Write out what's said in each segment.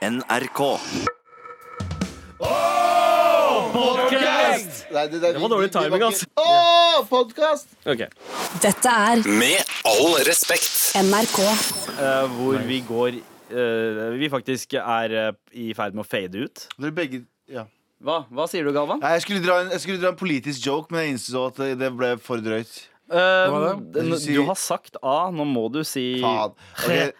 NRK. Nei, det, det, Det var dårlig timing, ass. Å, podkast! Ok, Dette er Med all respekt. NRK. eh, Hvor vi går eh, Vi faktisk er eh, i ferd med å fade ut. Dere begge ja. Hva, Hva sier du, Galvan? Nei, jeg, skulle dra en, jeg skulle dra en politisk joke, men jeg innså at det- det ble for drøyt. Eh, du, du har sagt A, nå må du si okay,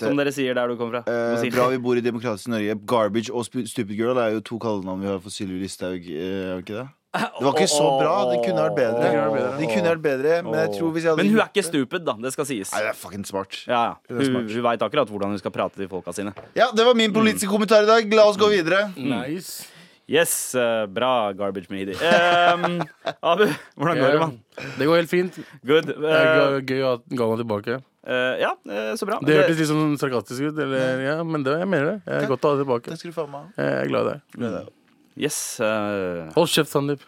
Som dere sier der du kommer fra. Du må Eh, bra vi bor i demokratisk Norge. Garbage og Stupid Girl Det er jo to kallenavn vi har for Sylvi Listhaug. Er det det? Det var ikke så bra. Det kunne vært bedre. De kunne vært bedre. Men jeg tror hvis jeg hadde Men hun er ikke stupid, da. Det skal sies. Nei, det er fucking smart. Ja, ja. Hun Hun, hun veit akkurat hvordan hun skal prate til folka sine. Ja, Det var min politiske kommentar i dag. La oss gå videre. Nice. Yes, uh, bra garbage Mehidi. Um, Abu, hvordan går det, mann? Det går helt fint. Good. Det Eh, er gøy å ha Galvan tilbake. Uh, ja, eh, så bra. Det hørtes litt sånn sarkastisk ut, eller, ja, men det, jeg mener det. Jeg er godt å ha det tilbake. Det. Jeg er glad i deg. Yes. eh, Hold kjeft, Sandeep.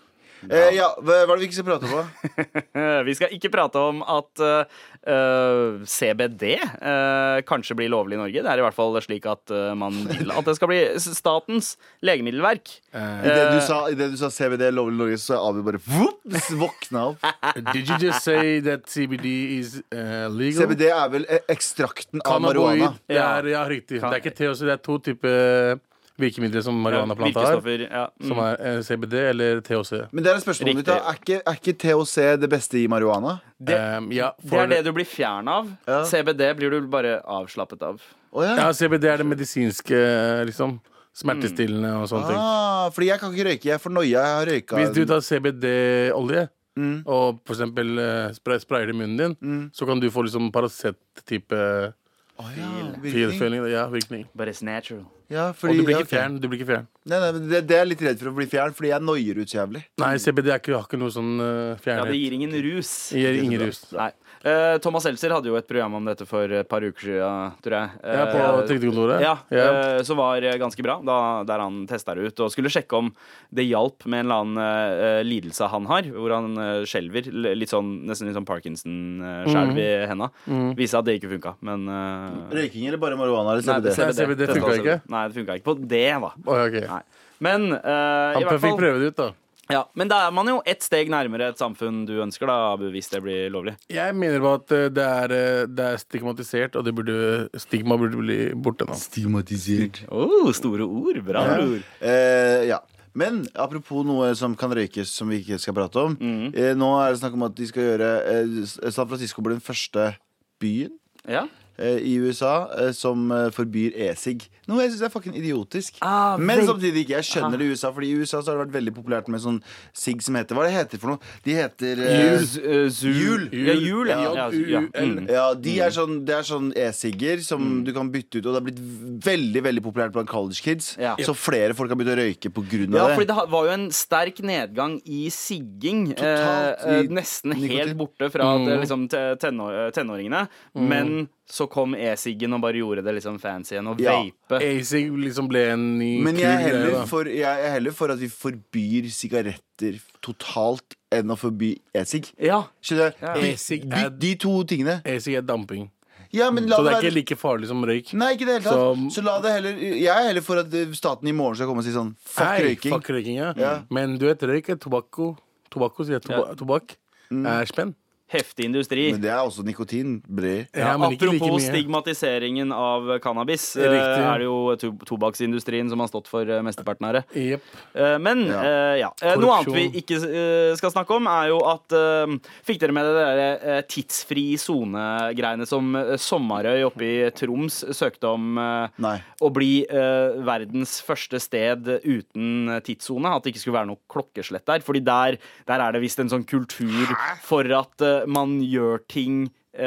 Eh, ja, hva er det vi ikke skal prate om? vi skal ikke prate om at eh, eh, CBD uh, kanskje blir lovlig i Norge. Det er i hvert fall slik at uh, man vil at det skal bli statens legemiddelverk. I det du sa, i det du sa CBD lovlig i Norge, så er Abu bare vup, våkna opp. Did you just say that CBD is uh, legal? CBD er vel eh, ekstrakten av marihuana. Det er, ja, riktig. Det er ikke THC, det er to typer virkemidler som marihuanaplanta har. Ja. Mm. Som er eh, CBD eller THC. Men det er et spørsmål mitt. da. Er ikke, er ikke THC det beste i marihuana? Det- Um, ja, Det er det du blir fjern av. Ja. CBD blir du bare avslappet av. Oh, ja. ja, CBD er det medisinske, liksom. Smertestillende og sånne ting. Ah, fordi jeg kan ikke røyke. Jeg får noia. Jeg har røyka Hvis du tar CBD-olje Mm. og for eksempel eh, sprayer det i munnen din, så kan du få liksom Paracet-type Å ja, feel-feeling. Ja, virkning. But it's natural. Ja, Og du blir ikke fjern. Du blir ikke fjern. Nei, nei, men det, det er jeg litt redd for å bli fjern, fordi jeg noier ut så jævlig. Nei, CBD er ikke, har ikke noe sånn uh, Ja, det gir ingen rus. Det gir ingen rus. Nei. Eh, Thomas Seltzer hadde jo et program om dette for et par uker siden, tror jeg. Ja, på Eh, trygdekontoret. Ja, yeah. eh, så var eh, ganske bra, da, der han testa det ut og skulle sjekke om det hjalp med en eller annen eh, lidelse han har, hvor han uh, skjelver. Litt sånn, nesten litt sånn Parkinson-skjelv Mm. i henda. Viste at det ikke funka, men eh, Røyking eller bare marihuana eller Nei, det- CBD funka ikke? Nei, det funka ikke på det, da. Oh, okay. Men uh, Han i hvert fikk fall prøve det ut, da. ja, Men da er man jo ett steg nærmere et samfunn du ønsker, da, Abu, hvis det blir lovlig. Jeg mener bare at eh, det er, eh, det er stigmatisert, og det burde, stigma burde bli borte nå. Stigmatisert. Oh, store ord. Bra Ja. ord. Eh, ja. Men apropos noe som kan røykes, som vi ikke skal prate om. Mm. Eh, nå er det snakk om at de skal gjøre eh, San Francisco blir den første byen Ja. Eh, i USA eh, som eh, forbyr e-sig. Noe jeg syns er fucking idiotisk. Ah, Men samtidig ikke. Jeg skjønner det i USA, Fordi i USA så har det vært veldig populært med sånn sigg som heter Hva er det heter for noe? De heter. Jul. Ja, jul, ja. ja, ja. Mm. Ja, de er sånn, Det er sånn e-sigger som du kan bytte ut, og det har blitt veldig veldig populært blant college kids. Ja. Så flere folk har begynt å røyke på grunn Ja, det. fordi det. det var jo en sterk nedgang i sigging. Totalt eh, i eh, nesten nikotin. helt borte fra mm. liksom, te- tenår, tenåringene. Men så kom e-siggen og bare gjorde det liksom fancy igjen. Og Ja. vape. Acing liksom ble en ny Men jeg er, greie, heller da. for, jeg er heller for at vi forbyr sigaretter totalt enn å forby e-sigg. Ja. Skjønner du? Ja. E-sigg er- De to tingene. E-sig er damping. Ja, men la Så det er være- ikke like farlig som røyk. Nei, ikke det hele tatt. Så- Så la det heller Jeg er heller for at staten i morgen skal komme og si sånn Fuck Nei, røyking. Fuck røyking, ja. Ja. Men du vet, røyk er tobakko. Tobakko sier jeg, toba Ja. tobakk. Er spenn. Heftig industri. Men det er også nikotin. Bred. Ja, ikke like stigmatiseringen av cannabis, eh, Riktig. er det jo to tobakksindustrien som har stått for eh, mesteparten av det. Jepp. Eh, Men Ja. eh, ja. Eh, Noe annet vi ikke eh, skal snakke om, er jo at eh, Fikk dere med det der eh, tidsfri sone-greiene som eh, Sommarøy oppe i Troms søkte om eh, Nei. å bli eh, verdens første sted uten eh, tidssone? At det ikke skulle være noe klokkeslett der. Fordi der, der er det visst en sånn kultur for at eh, man gjør ting eh,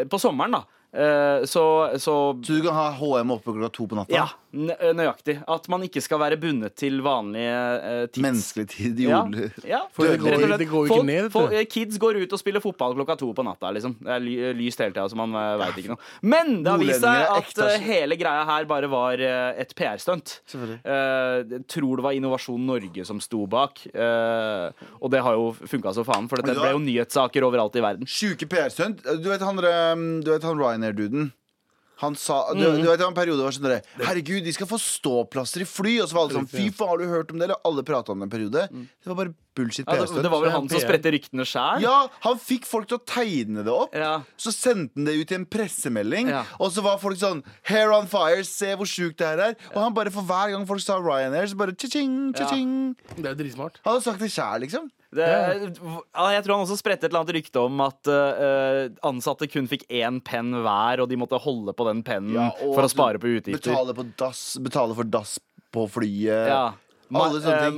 eh, på sommeren, da. Eh, så, så Så du kan ha HM oppe klokka to på natta? ja, nøyaktig. At man ikke skal være bundet til vanlige eh, tids... Menneskelig tid, jordlig. ja. ja. det går- det går ikke folk, ned, folk, eh, Kids går ut og spiller fotball klokka to på natta. Liksom. Det er ly lyst hele tida, så man uh, veit ikke noe. Men det har vist seg at eh, altså. hele greia her bare var uh, et PR-stunt. Eh, tror det var Innovasjon Norge som sto bak. eh, og det har jo funka så faen, for det ble jo nyhetssaker overalt i verden. Sjuke PR-stunt. Du vet han, han Ryanair-duden? Han sa Du, Mm. du vet en periode var sånn der, Herregud, de skal få ståplasser i fly. Og så var alle sånn Fy faen, har du hørt om det? Eller alle prata om det en periode. Det var bare bullshit. Mm. Ja, det, PR-stunt. det var vel han som PR. spredte ryktene sjæl? Ja, han fikk folk til å tegne det opp. Ja. Så sendte han det ut i en pressemelding. Ja. Og så var folk sånn Hair on fire, se hvor sjukt det her er. Og han bare for hver gang folk sa Ryanair, så bare cha-ching, cha-ching. Det er dritsmart. Han hadde sagt det sjæl, liksom. Det, ja, jeg tror han også spredte et eller annet rykte om at uh, ansatte kun fikk én penn hver, og de måtte holde på den pennen Ja, for å spare på utgifter. Betale, på dass, betale for dass på flyet. Ja. Ma.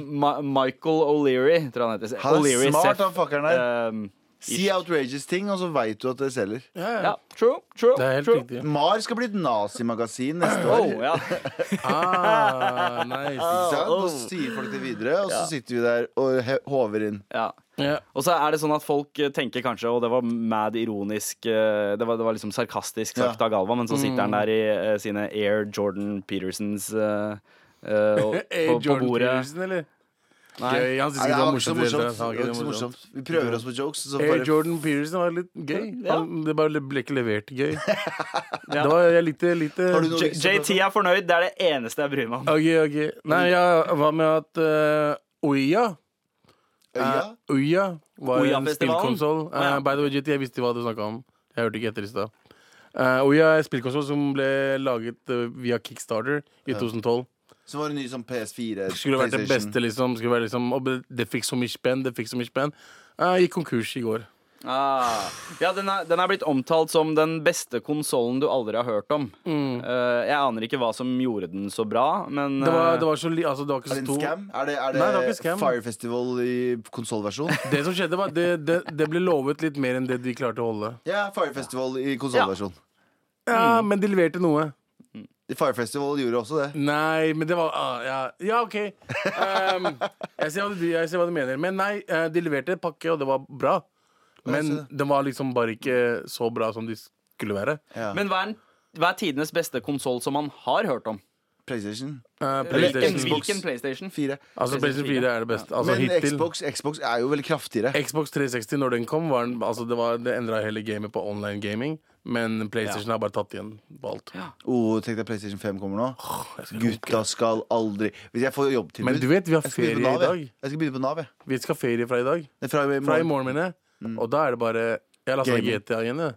Ma Michael O'Leary, tror jeg han heter. Han er smart, han fuckeren der. ehm, Si outrageous ting, og så veit du at det selger. Ja, ja. ja, true, true. Det er helt true. riktig. Mar skal bli et nazimagasin neste år. Oh, ja. Ah, nice. Ikke sant? oh. Og så sier folk det videre, og så sitter vi der og he- håver inn. ja. Ja. Og så er det sånn at folk eh, tenker kanskje, og det var mad ironisk eh, Det var, det var liksom sarkastisk sagt Ja. av Galva men så sitter han der i eh, sine Air Jordan Petersons eh, eh, og, på, på Jordan bordet. Peterson, eller? Nei. Gøy. Han Nei, synes ikke det det var var ikke så morsomt. i det hele tatt. Han Det var ikke så morsomt. Vi prøver oss på jokes. Så bare Jordan Peterson var litt gøy. Han, det bare ble ikke levert gøy. Det var, jeg likte, litt Har du noe J JT er fornøyd, det er det eneste jeg bryr meg om. Ok, ok. Nei, jeg var med at uh, Ouya Øya? Eh, Ouya var en Ouya-festivalen? spillkonsoll. Å, ja. Eh, by the way, JT, jeg visste hva du snakka om. Jeg hørte ikke etter i stad. Uh, Ouya er en spillkonsoll som ble laget eh, via Kickstarter i 2012. Så var det ny sånn PS4. Skulle vært det beste, liksom. Skulle være liksom det fikk så mye spenn, det fikk så mye spenn. Jeg gikk konkurs i går. Ah. Ja, den er, den er blitt omtalt som den beste konsollen du aldri har hørt om. Eh, jeg aner ikke hva som gjorde den så bra, men uh, Det var, eh, det var så li... Altså, det var ikke Er det en stor scam? Er det, er det, Nei. Fire Festival i konsollversjon? Det som skjedde, var det, det, det ble lovet litt mer enn det de klarte å holde. ja, Fire Festival i konsollversjon. Ja, men de leverte noe. Fire Festival gjorde også det. Nei, men det var ah, Ja, ja OK. Um, jeg, ser du, jeg ser hva du mener. Men nei, eh, de leverte en pakke, og det var bra. Men den var liksom bare ikke så bra som de skulle være. Ja. Men hva er, hva er tidenes beste konsoll som man har hørt om? PlayStation Uh, PlayStation. Hvilken PlayStation? 4. Altså, PlayStation 4 er det beste. Altså, Men hittil. Xbox, Xbox er jo veldig kraftigere. Xbox 360, når den kom, var den, altså det, var, det endra hele gamet på online gaming. Men PlayStation har bare tatt igjen på alt. Oh, Tenk deg PlayStation 5 kommer nå. Gutta skal aldri Hvis jeg får jobbtilbud Men du vet, vi har jeg skal begynne ferie på i Nav, dag. jeg. Jeg skal begynne på Nav, jeg. Vi skal ha ferie fra i dag. Fra i Fra i morgen. morgen, mener jeg. Og da er det bare Jeg lasta Gaming. GTA igjen, jeg.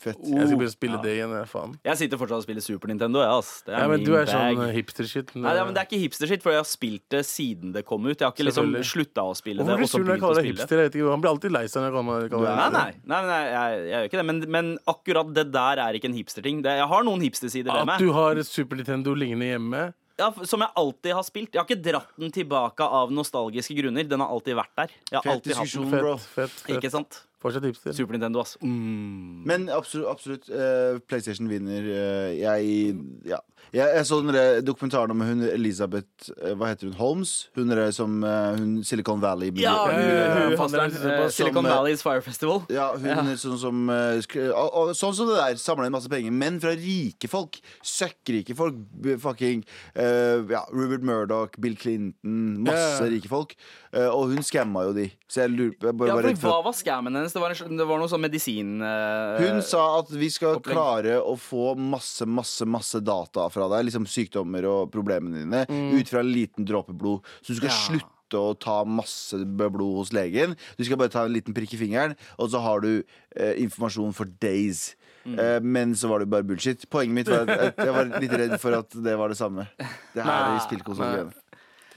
Fett. Jeg skal begynne å spille det igjen. Faen. Jeg sitter fortsatt og spiller Super Nintendo. Ja, ass. Det er Ja, men min du er bag. sånn hipster-shit. Nei, ja, men Det er ikke hipster-shit, for jeg har spilt det siden det kom ut. Jeg har ikke liksom slutta å spille Hvorfor det. blir Og du sur når jeg kaller deg hipster? Jeg vet ikke, Han blir alltid lei seg når jeg kaller deg det. Nei, nei, nei, nei jeg, jeg gjør ikke det. Men, men akkurat det der er ikke en hipster-ting. Jeg har noen hipstersider ved At du har Super Nintendo liggende hjemme. Ja, som jeg alltid har spilt. Jeg har ikke dratt den tilbake av nostalgiske grunner. Den har alltid vært der. Jeg har Fett alltid hatt den. Fett, fett, fett. Ikke sant? Fortsatt hipster. Super Nintendo, ass. Mm. Men absolutt, absolutt eh, PlayStation vinner. eh, jeg Ja. Jeg, jeg så den dokumentaren om hun Elisabeth eh, Hva heter hun? Holmes? Hun er som eh, hun Silicon Valley Ja, hun, hun, hun er litt eh, Silicon som, eh, Valleys Fire Festival. Ja, hun Ja. er sånn som og, og, Sånn som det der, samler inn masse penger. Men fra rike folk. Søkkrike folk. Fucking eh, ja, Rupert Murdoch, Bill Clinton. Masse rike folk. Eh, og hun skamma jo de. Så jeg lurer på jeg bare Ja, for Hva var skammen hennes? Det var, en, det var noe sånn medisin... eh, Hun sa at vi skal opplegg. klare å få masse, masse masse data fra deg. Liksom sykdommer og problemene dine. Ut fra en liten dråpe blod. Så du skal Mm. Ja. slutte å ta masse blod hos legen. Du skal bare ta en liten prikk i fingeren, og så har du eh, informasjon for days. Mm. Eh, men så var det bare bullshit. Poenget mitt var at jeg var litt redd for at det var det samme. Det her er i spillkonsoll.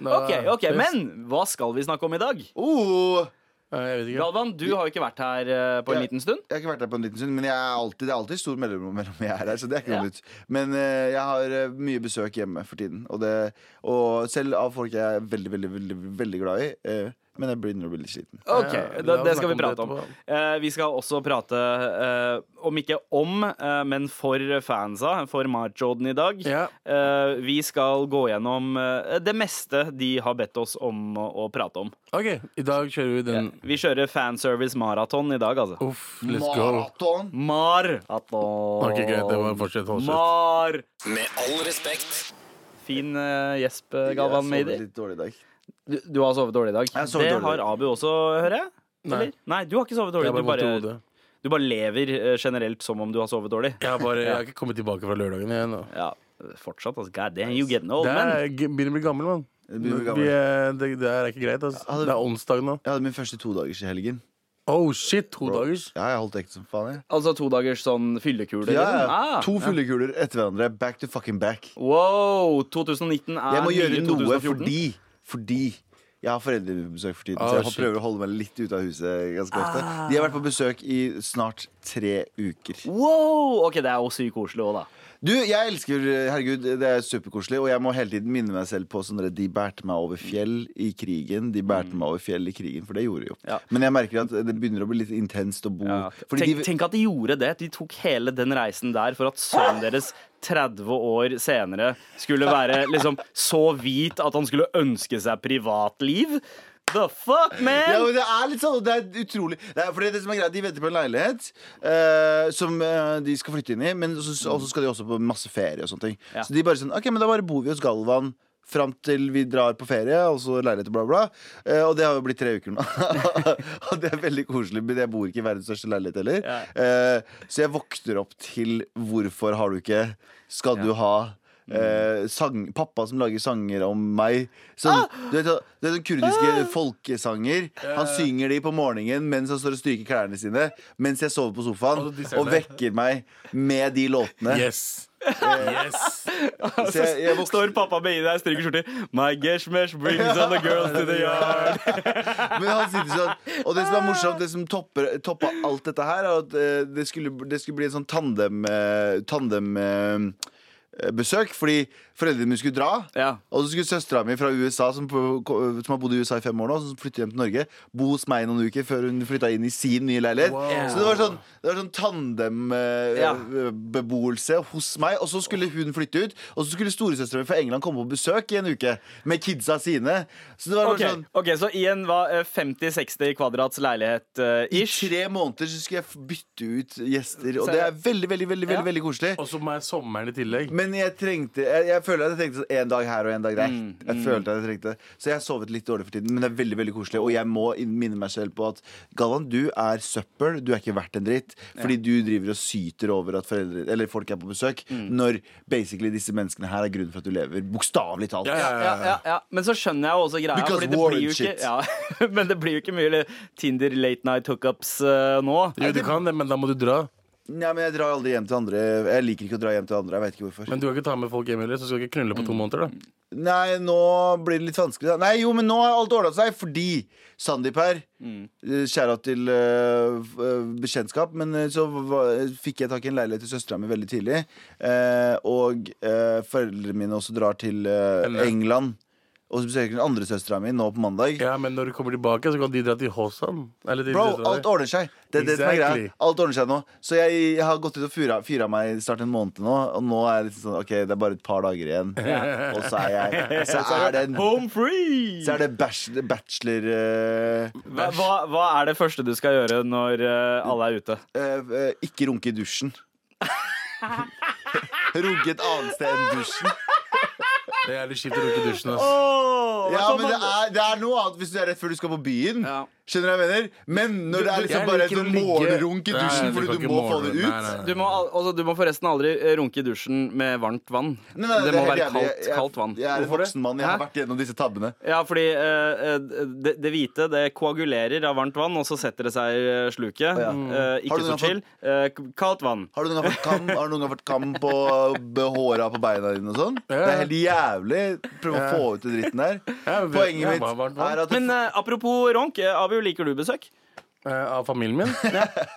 Ok, ok, Men hva skal vi snakke om i dag? Oh, Jeg vet ikke. Galvan, du har jo ikke vært her eh, på en Jeg- liten stund. Jeg har ikke vært her på en liten stund, men jeg er alltid, det er alltid stor mellomrom mellom jeg er her. Så det er ikke Ja. nytt. Men eh, jeg har eh, mye besøk hjemme for tiden. Og, det, og selv av folk jeg er veldig, veldig, veldig, veldig glad i. eh, men jeg begynner å bli litt sliten. Ok, da, det, skal vi prate om. Eh, vi skal også prate, eh, om ikke om, eh, men for fansa, for Marchoden i dag. Ja. Eh, vi skal gå gjennom det meste de har bedt oss om å, prate om. OK, i dag kjører vi den. Vi kjører fanservice maraton i dag, altså. Uff, let's go. Maraton! Maraton. Ok, greit, det var fortsett, fortsett. Mar. Med all respekt. Fin gjesp, Galvan Galvan Jeg sover Meider. litt dårlig i dag. Du, du har sovet dårlig i dag. Jeg sovet det dårlig har. Abu også, hører jeg. Nei. Nei, du har ikke sovet dårlig. Bare Du bare. Du bare lever eh, generelt som om du har sovet dårlig. Jeg har, bare, jeg har ikke kommet tilbake fra lørdagen igjen. nå. Ja, fortsatt. Altså, God damn, you getting old, Det man. er, begynner å bli gammel, mann. er- Det, det er ikke greit. Altså. Hadde- Det er onsdag nå. Jeg hadde min første todagers i helgen. Oh shit, to dagers. Ja, jeg holdt ekte som faen, jeg. Altså to dagers sånn fyllekuler? Ja, ja. Ah, to fyllekuler etter hverandre. Back to fucking back. Wow! 2019 er Jeg må gjøre noe 2014. fordi Fordi jeg har foreldrebesøk for tiden, oh, så jeg shit. prøver å holde meg litt ute av huset ganske ofte. De har vært på besøk i snart tre uker. Wow! Ok, det er jo sykt koselig òg, da. Du, jeg elsker Herregud, det er superkoselig, og jeg må hele tiden minne meg selv på sånn de bærte meg over fjell i krigen. De bærte meg over fjell i krigen, for det gjorde de jo. Ja. Men jeg merker at det begynner å bli litt intenst å bo Ja. Tenk, de, tenk at de gjorde det. De tok hele den reisen der for at sønnen deres 30 år senere skulle være liksom så hvit at han skulle ønske seg privatliv. The fuck, Ja, men det er litt sånn, det er utrolig det er, fordi det som er greit, De venter på en leilighet eh, som eh, de skal flytte inn i, men så, og så skal de også på masse ferie og sånne ting. Ja. Så de bare sånn OK, men da bare bor vi hos Galvan. Fram til vi drar på ferie, og så leilighet og bla, bla. Eh, og det har jo blitt tre uker nå. og det er veldig koselig, men jeg bor ikke i verdens største leilighet heller. Ja. Eh, så jeg våkner opp til hvorfor har du ikke Skal du ha Eh, sang, pappa som lager sanger om meg. Sånn, du vet, det er sånne kurdiske folkesanger. Han synger de på morgenen mens han står og stryker klærne sine. Mens jeg sover på sofaen Og vekker meg med de låtene. Yes. yes. Så jeg, jeg Står pappa med i deg, stryker skjorter. My geshmesh brings all the girls to the yard. men han sitter sånn Og det som er morsomt, det som topper, alt dette her, er at eh, det skulle, det skulle bli en sånn tandem eh, Tandem eh, besøk, fordi foreldrene mine skulle dra. Ja. Og så skulle søstera mi fra USA, som, som har bodd i USA i fem år nå, som flytter hjem til Norge, bo hos meg noen uker før hun flytta inn i sin nye leilighet. Wow. Så det var sånn, det var sånn Ja. tandembeboelse hos meg. Og så skulle hun flytte ut, og så skulle storesøstera mi fra England komme på besøk i en uke med kidsa sine. Så det var okay. Ok, sånn ok, Så Ian var eh, 50-60 kvadrats leilighet eh, I tre måneder så skulle jeg bytte ut gjester, og det er veldig, veldig, veldig, veldig, Ja. veldig koselig. Og så med sommeren i tillegg. Men jeg trengte Jeg, jeg føler at jeg trengte en dag her og en dag der. Mm, Jeg følte at jeg trengte Så jeg har sovet litt dårlig for tiden, men det er veldig veldig koselig. Og jeg må minne meg selv på at Galvan, du er søppel. Du er ikke verdt en dritt. Fordi du driver og syter over at foreldre Eller folk er på besøk, Mm. når basically disse menneskene her er grunnen for at du lever. Bokstavelig talt. Ja, ja, Ja, ja, ja. Men så skjønner jeg jo også greia. Because Fordi det blir jo ikke, ja, men det blir jo ikke mye Tinder late night hookups uh, nå. Jo, du kan det, men da må du dra. Nei, men Jeg drar aldri hjem til andre. Jeg liker ikke å dra hjem til andre. Jeg vet ikke hvorfor. Men du kan ikke ta med folk hjem heller, så skal du ikke knulle på to måneder. da Nei, nå blir det litt vanskelig. Da. Nei, jo, men nå har alt ordna seg fordi Sandeep her mm. Kjære til uh, eh, bekjentskap. Men eh, så var, fikk jeg tak i en leilighet til søstera mi veldig tidlig. Uh, og uh, foreldrene mine også drar til eh. England. Og så besøker den andre søstera mi nå på mandag. Ja, Men når du kommer tilbake, så kan de dra til Hosan. Bro, alt ordner seg. Det det Exactly. Alt ordner seg nå. Så jeg, jeg har gått ut og fyra, fyra meg snart en måned nå, og nå er det sånn OK, det er bare et par dager igjen. Og så er jeg Så er det en Home free! Så er det bachelor, bachelor uh, Hva, hva, hva er det første du skal gjøre når uh, alle er ute? Uh, eh, Ikke runke i dusjen. runke et annet sted enn dusjen. Det er litt kjipt å runke i dusjen. ass. Ja, men det er, det er noe annet hvis du er rett før du skal på byen. Ja. Skjønner du hva jeg mener? Men når det er liksom Jeg bare et liker å sånn ligge- morgenrunk i Nei, dusjen du fordi du ikke må få det ut Nei, nei, nei. Du må, al- altså, du må forresten aldri eh, runke i dusjen med varmt vann. Nei, nei, det er må helt være jævlig. kaldt, Jeg- kaldt vann. Jeg er en Hvorfor det? voksen mann. Jeg har Hæ? vært gjennom disse tabbene. Ja, fordi eh, eh, det, det hvite det koagulerer av varmt vann, og så setter det seg i sluket. ja. Eh, Har ikke du så noen chill. Eh, k- kaldt vann. Har du noen gang fått kam, har du noen gang fått kam på b- håra på beina dine og sånn? Det er helt jævlig. Prøv å få ut den dritten der. Ja, men- Poenget ja, mitt varmt vann. er at Men eh, apropos ronk, eh, Abu, liker du besøk? Eh, Av familien min?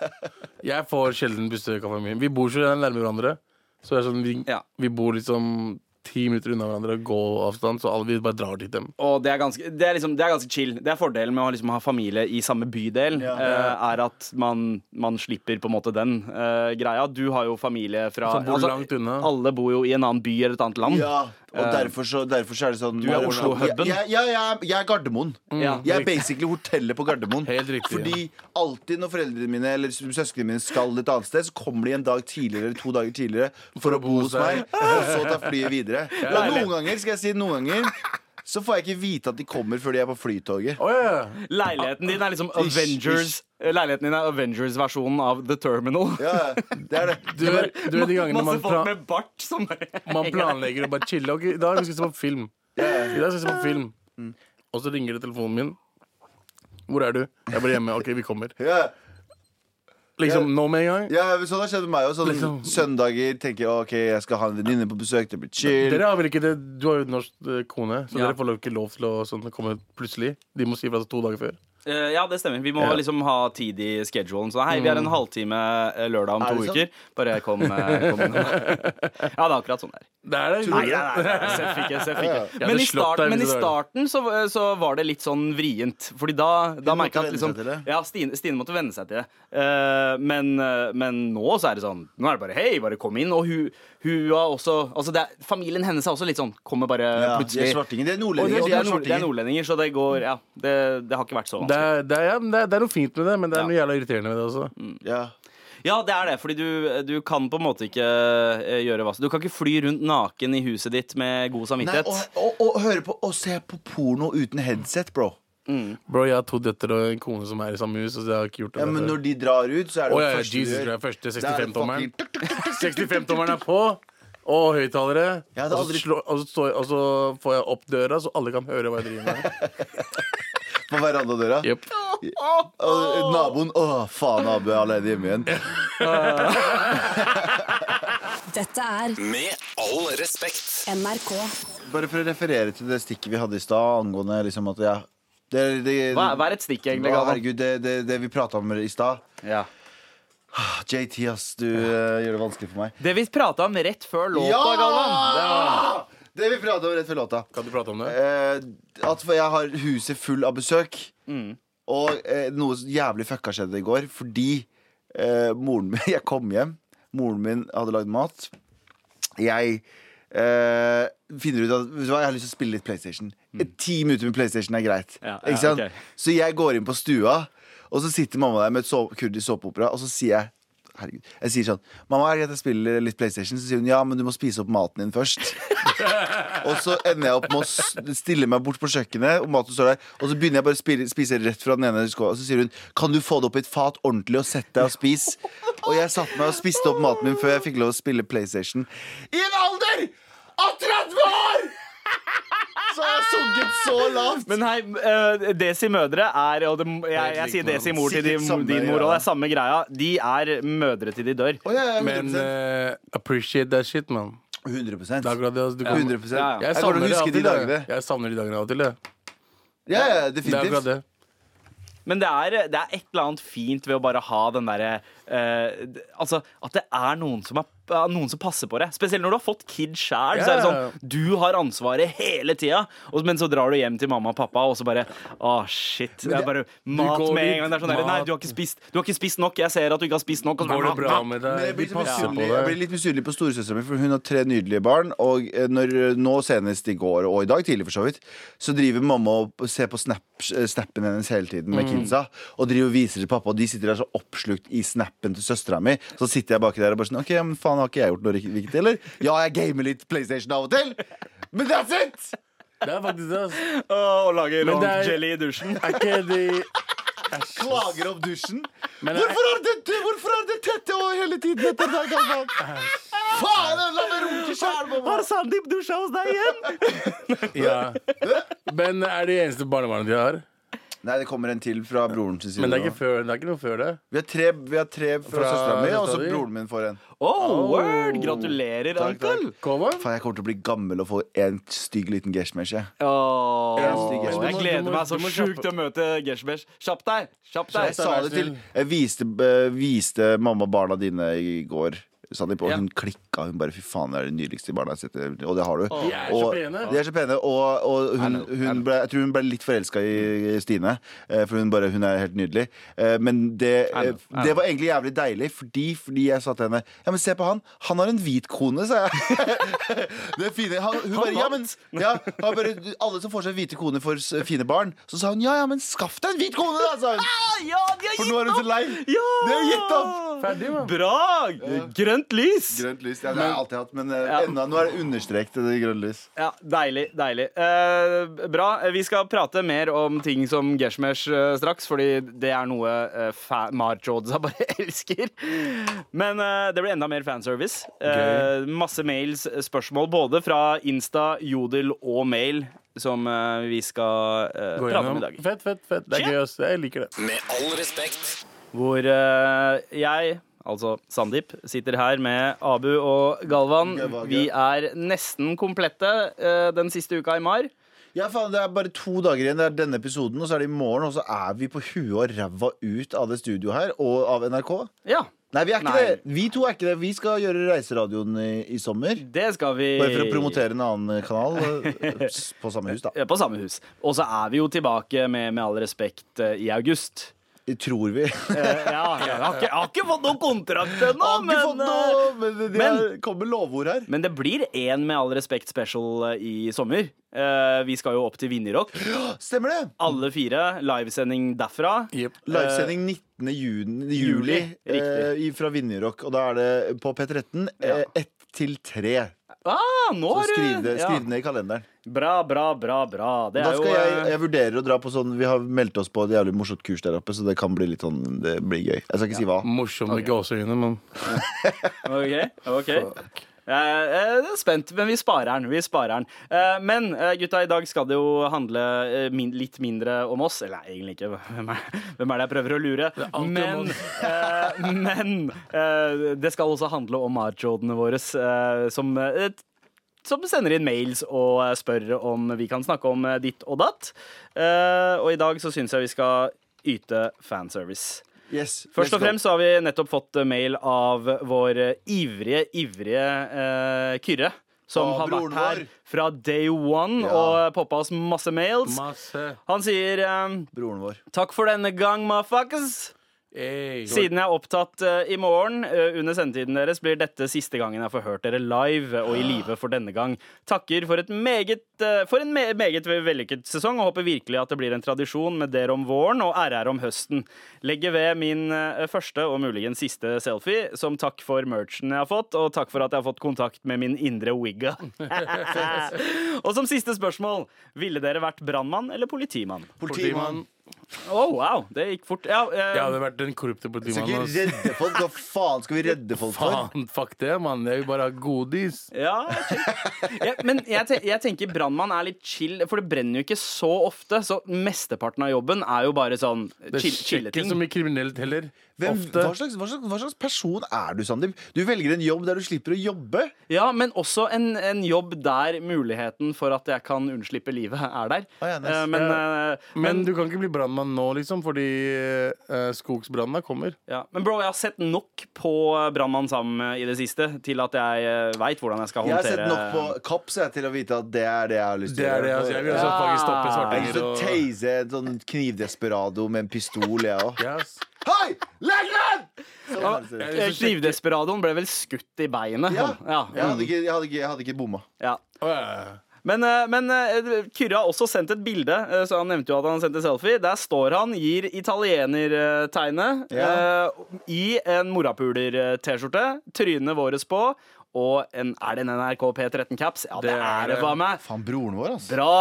Jeg får sjelden besøk av familien. Vi bor så nærme hverandre. Så det er sånn, vi, Ja. vi bor liksom ti minutter unna hverandre, gåavstand, så alle vi bare drar dit dem. Og det er, ganske, det, er liksom, det er ganske chill. Det er fordelen med å liksom ha familie i samme bydel. Ja. eh, er at man, man slipper på en måte den eh, greia. Du har jo familie fra Som bor altså, langt unna. Alle bor jo i en annen by eller et annet land. Ja, og derfor så, derfor så er det sånn Du er Oslo-huben? Ja, jeg, jeg, jeg er Gardermoen. Ja. Jeg er basically hotellet på Gardermoen. Helt riktig, Fordi alltid når foreldrene mine eller søsknene mine skal et annet sted, så kommer de en dag tidligere eller to dager tidligere for å bo hos meg, og så ta flyet videre. Og noen ganger, skal jeg si noen ganger så får jeg ikke vite at de kommer før de er på flytoget. Oh, ja. Leiligheten din er liksom Ish, Avengers Leiligheten din er Avengers-versjonen av The Terminal. Ja, det er det. Du, vet- du vet de gangene man, bart man planlegger å bare chille. Ok, I dag skal vi se på film. I dag skal vi se på film Mm. Og så ringer det telefonen min. Hvor er du? Jeg er bare hjemme. OK, vi kommer. Ja, Liksom nå med en gang. ja Sånn har skjedd med meg òg. Sånn, Liksom. Søndager tenker jeg ok, jeg skal ha en venninne på besøk. Det blir chill. Dere har vel ikke det Du har jo norsk eh, kone, så Ja. dere får ikke lov til å sånn, komme plutselig. De må si ifra to dager før. Eh, Ja, det stemmer. Vi må Ja. liksom ha tid i schedulen. Så hei, vi har en halvtime eh, lørdag om to sånn? uker. Bare kom, eh, kom. Ja, det er akkurat sånn det er. Det er det. Nei, nei, nei, nei, Seff ikke. Seff ikke. Ja, Men i, starten, men i starten så, så var det litt sånn vrient. Fordi da, da merka jeg at liksom. Ja, Stine, Stine måtte venne seg til det. Uh, men, men nå så er det sånn Nå er det bare hei, bare kom inn. Og hun, hun har også Altså det er, Familien hennes er også litt sånn Kommer bare Ja, de er plutselig. svartinger. De er nordlendinger. de de er, nord, de er nordlendinger, så det går Ja, det, det har ikke vært så vanskelig. det, er, ja, det, er, det er noe fint med det, men det er Ja. noe jævla irriterende med det også. Ja. Ja, det er det, fordi du, du kan på en måte ikke eh, gjøre hva som Du kan ikke fly rundt naken i huset ditt med god Nei, samvittighet. og, og, og høre på og se på porno uten headset, bro. Bro, jeg har to døtre og en kone som er i samme hus, så jeg har ikke gjort det. Ja, men når de drar ut, så er det oh, ja, første du gjør. er første Da er det 65-tommeren. 65-tommeren er på, og høyttalere. Jeg hadde Og, så og, jeg- og så får jeg opp døra, så alle kan høre hva jeg driver med. På verandadøra. Yep. Og naboen Å, faen, Abu er alene hjemme igjen. Dette er Med all respekt. NRK. Bare for å referere til det stikket vi hadde i stad angående liksom at ja, det, det, Hva, hva er et stikk, egentlig? Å, Galvan? herregud, det, det, det vi prata om i stad. Ja. JT, ass, du eh, gjør det vanskelig for meg. Det vi prata om rett før låta, Galvan. Det var... Vi prata om rett før låta. Kan du prate om det? Eh, at jeg har huset full av besøk. Mm. Og eh, noe jævlig fucka skjedde i går fordi eh, moren min Jeg kom hjem, moren min hadde lagd mat. Jeg eh, finner ut at vet du hva, jeg har lyst til å spille litt PlayStation. Ti minutter med PlayStation er greit. Mm. Ja, ja, sant? ok. Så jeg går inn på stua, og så sitter mamma der med et så kurdisk såpeopera, og så sier jeg Herregud. Jeg sier sånn Mamma, er greit jeg spiller litt PlayStation? Så sier hun ja, men du må spise opp maten din først. Og så ender jeg opp med å stille meg bort på kjøkkenet, og maten står der. Og så begynner jeg bare å spille, spise rett fra den ene skåla. Og så sier hun kan du få det opp i et fat ordentlig og sette deg og spise? Og jeg satte meg og spiste opp maten min før jeg fikk lov å spille PlayStation. I en alder av 30 år! Så har jeg sunket så lavt. Men hei, uh, Desi mødre er Og det, jeg, jeg sier Desi mor til din, samme din mor, og det er samme greia. De er mødre til de dør. Oh, ja, ja, 100%. Men uh, appreciate that shit, man. 100 Det er det. Altså, du kan, 100 Ja, ja. Jeg Jeg savner og de dagene. jeg. Jeg savner de dagene av og til. det Ja, ja, Det er definitivt. det. Men det er, det er et eller annet fint ved å bare ha den derre Altså, at det er noen som, er, noen som passer på det. Spesielt når du har fått kid sjæl. Så er det sånn Du har ansvaret hele tida, men så drar du hjem til mamma og pappa, og så bare Å, shit. Det er bare mat med en gang. Det er sånn der, Nei, du har, ikke spist, du har ikke spist nok. Jeg ser at du ikke har spist nok. Og så Går det bra med deg? jeg blir, litt passer på misunnelig, jeg blir litt misunnelig på storesøstera mi, for hun har tre nydelige barn. Og eh, når, nå senest i går, og i dag tidlig for så vidt, så driver mamma og ser på snap, eh, snappen hennes hele tiden med kidsa. Og driver og viser til pappa, og de sitter der så oppslukt i snappen til søstera mi. Så sitter jeg baki der og bare sånn OK, men faen, har ikke jeg gjort noe viktig, eller? Ja, jeg gamer litt PlayStation av og til, men that's it! Det er faktisk det. altså. Å, lage long er- jelly i dusjen. Er ikke de Klager opp dusjen. Men Hvorfor er det, hvorfor er det tette og hele tiden etter deg, Galvan? Faen, la meg runke sjæl, mamma! Har Sandeep dusja hos deg igjen? Ja. Men er det eneste barnebarnet de har? Nei, det kommer en til fra broren sin side. Men det er ikke, før, det er ikke noe før det. Vi har tre, vi har tre fra, Fra søstera mi, og så broren min får en. Oh, word! Gratulerer, Takk, onkel. Faen, jeg kommer til å bli gammel og få en stygg liten geshmesh. jeg. Åh, jeg gleder meg så sjukt til å møte geshmesh. Kjapp deg! Kjapp deg! Jeg sa det til Jeg viste, eh, viste mamma barna dine i går. Sandeep, og hun klikka. Hun bare 'fy faen, det er det nydeligste barna jeg har sett'. Og det har du. De er så Og- pene. De er så pene, og, og hun, hun ble, jeg tror hun ble litt forelska i Stine. eh, For hun, bare, hun er helt nydelig. Eh, Men det, eh, det var egentlig jævlig deilig, fordi, fordi jeg sa til henne Ja, men se på han. Han har en hvit kone, sa jeg. det er fine. Han, hun bare, ja, men, ja, han bare, Alle som får seg hvite koner, får fine barn. Så sa hun ja, ja, men skaff deg en hvit kone, da! Sa hun. Ah, ja, de har For nå er hun så lei. Ja! De har gitt opp! Ferdig. Bra! Grønt lys! Grønt lys. Ja, det har jeg alltid hatt, men eh, Ja. enda, nå er det understreket det grønne lys. Ja, Deilig. deilig Eh, Bra. Vi skal prate mer om ting som Geshmesh eh, straks, fordi det er noe uh, Marjodza bare elsker. Men eh, det blir enda mer fanservice. Eh, masse mails, spørsmål både fra Insta, Jodel og mail, som uh, vi skal uh, prate om i dag. Fett, fett, fett. Det er gøy. Jeg liker det. Med all respekt. Hvor uh, jeg, altså Sandeep, sitter her med Abu og Galvan. Vi er nesten komplette eh, den siste uka i mar. Ja, faen, Det er bare to dager igjen. Det er denne episoden, og så er det i morgen. Og så er vi på huet og ræva ut av det studioet her, og av NRK. Ja, Nei, vi er ikke Nei. det. Vi to er ikke det. Vi skal gjøre Reiseradioen i, i sommer. det skal vi Bare for å promotere en annen kanal eh, på samme hus, da. Ja, På samme hus. Og så er vi jo tilbake med Med all respekt eh, i august. Tror vi. Eh, ja, jeg har, ikke, jeg har ikke fått noen kontrakt ennå, Har ikke fått men, eh, noe, men det men- er- kommer lovord her. men det blir én Med all respekt special eh, i sommer. Eh, vi skal jo opp til Vinjerock. Stemmer det? Alle fire. Livesending derfra. Yep. Livesending 19. Juni, juli juli. fra Vinjerock. Og da er det på P13 Ja. ett til tre. Ah, nå Så skriv det, ja. skriv det ned i kalenderen. Bra, bra, bra. bra Det Da er jo skal jeg, eh, jeg vurderer å dra på sånn Vi har meldt oss på et jævlig morsomt kurs der oppe, så det kan bli litt sånn Det blir gøy. Jeg skal ikke si hva. Morsomme gåseøyne, men OK. ok Jeg er spent, men vi sparer den. Vi sparer den. Eh, Men eh, gutta, i dag skal det jo handle eh, litt mindre om oss. Eller nei, egentlig ikke. Hvem er, hvem er det jeg prøver å lure? Men, eh, men eh, det skal også handle om marjodene våre, eh, som eh, som sender inn mails og eh, spør om vi kan snakke om eh, ditt og datt. Eh, og i dag så syns jeg vi skal yte fanservice. Yes, Først og fremst så har vi nettopp fått eh, mail av vår eh, ivrige, ivrige eh, Kyrre. Som Å, har vært her vår. fra day one Ja. og poppa oss masse mails. masse Han sier eh, Broren vår. takk for denne gang, motherfuckers. Siden jeg er opptatt eh, i morgen eh, under sendetiden deres, blir dette siste gangen jeg får hørt dere live og i live for denne gang. Takker for, et meget, eh, for en me meget vellykket sesong og håper virkelig at det blir en tradisjon med dere om våren og RR om høsten. Legger ved min eh, første og muligens siste selfie som takk for merchen jeg har fått, og takk for at jeg har fått kontakt med min indre wigga. og som siste spørsmål, ville dere vært brannmann eller politimann? Politimann. Å, wow, det gikk fort. Ja, eh, Jeg hadde vært den korrupte Skal politimannen. ikke ass. redde folk. Hva faen skal vi redde folk for? Faen, fuck det, mann. Jeg vil bare ha godis. Ja, chill. ja, men jeg, te jeg tenker brannmann er litt chill, for det brenner jo ikke så ofte. Så mesteparten av jobben er jo bare sånn Det er skjer ikke så mye kriminelt heller. Hvem, Ofte. hva, slags, hva, slags, hva slags person er du, Sandeep? Du velger en jobb der du slipper å jobbe. Ja, men også en, en jobb der muligheten for at jeg kan unnslippe livet, er der. Ah, ja, nice. Eh, men, eh, Men du kan ikke bli brannmann nå, liksom, fordi uh, skogsbrannene kommer. ja. men bro, jeg har sett nok på Brannmann Sam i det siste til at jeg uh, veit hvordan jeg skal håndtere Jeg har sett nok på Kaps jeg, til å vite at det er det jeg har lyst til Det er det, altså. Jeg vil også Ja. stoppe stoppe Jeg har lyst svartinger til å tase en sånn knivdesperado med en pistol, jeg òg. Yes. Hei! Legg den! Knivdesperadoen ble vel skutt i beinet. Ja. ja. Jeg hadde ikke, jeg hadde ikke, jeg hadde ikke bomma. ja. Men, eh, men eh, Kyrre har også sendt et bilde, eh, så han nevnte jo at han sendte selfie. Der står han, gir italienertegnet Ja. eh, i en morapuler-T-skjorte. Trynet vårt på. Og en, er det en NRK P13-caps? Ja, det, Det er det, faen meg. Faen, broren vår, altså. Bra!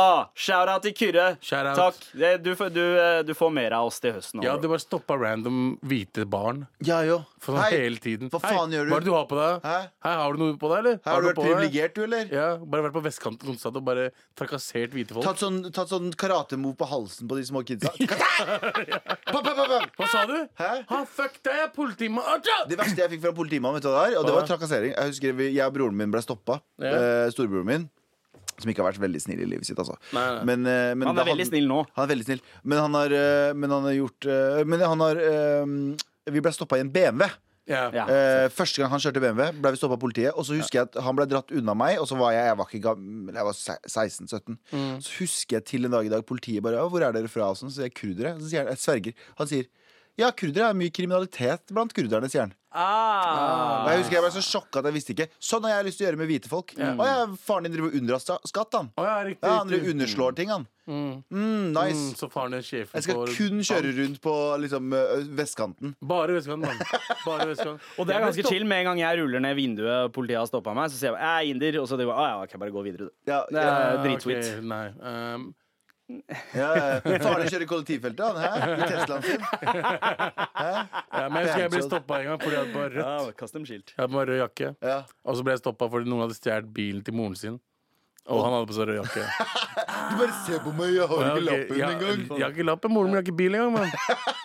Shout-out til Kyrre. Shout-out. Takk. Det, du, får- du, eh, du får mer av oss til høsten. Ja, du bare stoppa random hvite barn Ja, jo. for sånn Hei, hele tiden. Hva faen gjør du? Hva er det du har på deg? Hæ? Hei, har du noe på deg, eller? har du noe vært privilegert, du, eller? Ja, bare vært på vestkanten konstant og bare trakassert hvite folk. Tatt sånn, tatt sånn karatemove på halsen på de små kidsa. Pa, pa, pa, pa. Hva sa du? Hæ? Ha, fuck deg, jeg er politimann! Det verste jeg fikk fra politimannen, vet du hva det er? Og det var trakassering. Jeg husker vi, jeg og broren min ble stoppa. Ja. Eh, storebroren min. Som ikke har vært veldig snill i livet sitt, altså. Nei, nei. Men, eh, men Han da er veldig snill nå. Han er veldig snill. Men han har, eh, men han har gjort Men han har Vi ble stoppa i en BMW. Yeah. Ja. Eh, første gang han kjørte BMW, ble vi stoppa av politiet. Og så husker jeg at han ble dratt unna meg, og så var jeg Jeg var ikke gammel, jeg var 16-17. Mm. Så husker jeg til en dag i dag politiet bare 'Hvor er dere fra?' Og sånn, så sier jeg kurdere. Så sier han, jeg sverger. Han sier ja, kurdere er mye kriminalitet blant kurderne, sier han. Ah. Og jeg husker jeg ble så sjokka at jeg visste ikke. Sånn har jeg lyst til å gjøre med hvite folk. Å ja, faren din driver og unndrar skatt, han. Å ja, riktig. Ja, han riktig. underslår ting, han. Mm, Mm, nice. så faren er sjefen Jeg skal kun kjøre rundt på liksom, vestkanten. Bare vestkanten, mann. Bare vestkanten. Og det er ganske chill. Med en gang jeg ruller ned vinduet og politiet har stoppa meg, så sier jeg jeg er inder, og så de bare, ah, ja, jeg bare gå videre, du. Ja, Det er ja, dritsweet. Okay, Nei. Um, ja, ja. Faren din kjører kollektivfeltet, han. Hæ? I Teslaen sin. ja, men jeg husker jeg ble stoppa en gang fordi jeg hadde bare rødt. custom-skilt. Jeg hadde bare rød jakke. Ja. Og så ble jeg stoppa fordi noen hadde stjålet bilen til moren sin. Og han hadde på seg rød jakke. Du bare se på meg, jeg har Ja, ikke ok, lappen ja, engang. Jeg har ikke lappen, moren min har ikke bil engang, mann.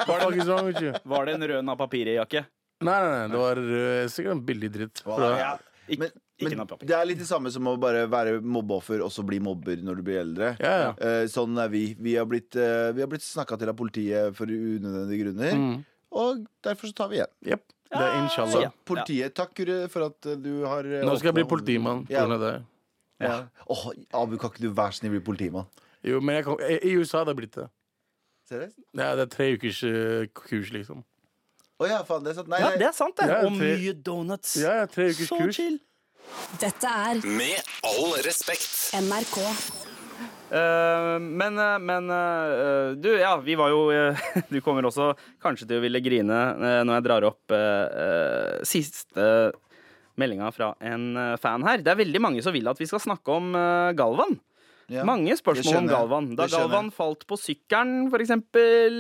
What the wrong with you? Var det en rød napapiri-jakke? Nei, nei, nei, det var rød, sikkert en billig dritt. Wow, Ja. Ikke, Men, ikke men det er litt det samme som å bare være mobbeoffer og så bli mobber når du blir eldre. Ja, ja. Eh, sånn er vi. Vi har blitt, uh, blitt snakka til av politiet for unødvendige grunner. Mm. Og derfor så tar vi igjen. Yep. Det er Så inshallah. Politiet, takk for at eh, du har eh, Nå skal jeg bli politimann på Ja. det. Ja. Åh, Abu, kan ikke du være snill bli politimann? Jo, men jeg kan, i i USA hadde jeg blitt det. Seriøst? Ja, det er tre ukers uh, kurs, liksom. Å ja, faen, det er sant. Nei, Ja, det er sant, det. Ja, Og mye donuts. Ja, ja, tre ukers Så kurs. chill. Dette er Med all respekt. NRK. Eh, men eh, men eh, du, ja, vi var jo eh, Du kommer også kanskje til å ville grine eh, når jeg drar opp eh, siste meldinga fra en fan her. Det er veldig mange som vil at vi skal snakke om Galvan. Ja. Mange spørsmål om. Galvan. Da Galvan falt på sykkelen, for eksempel.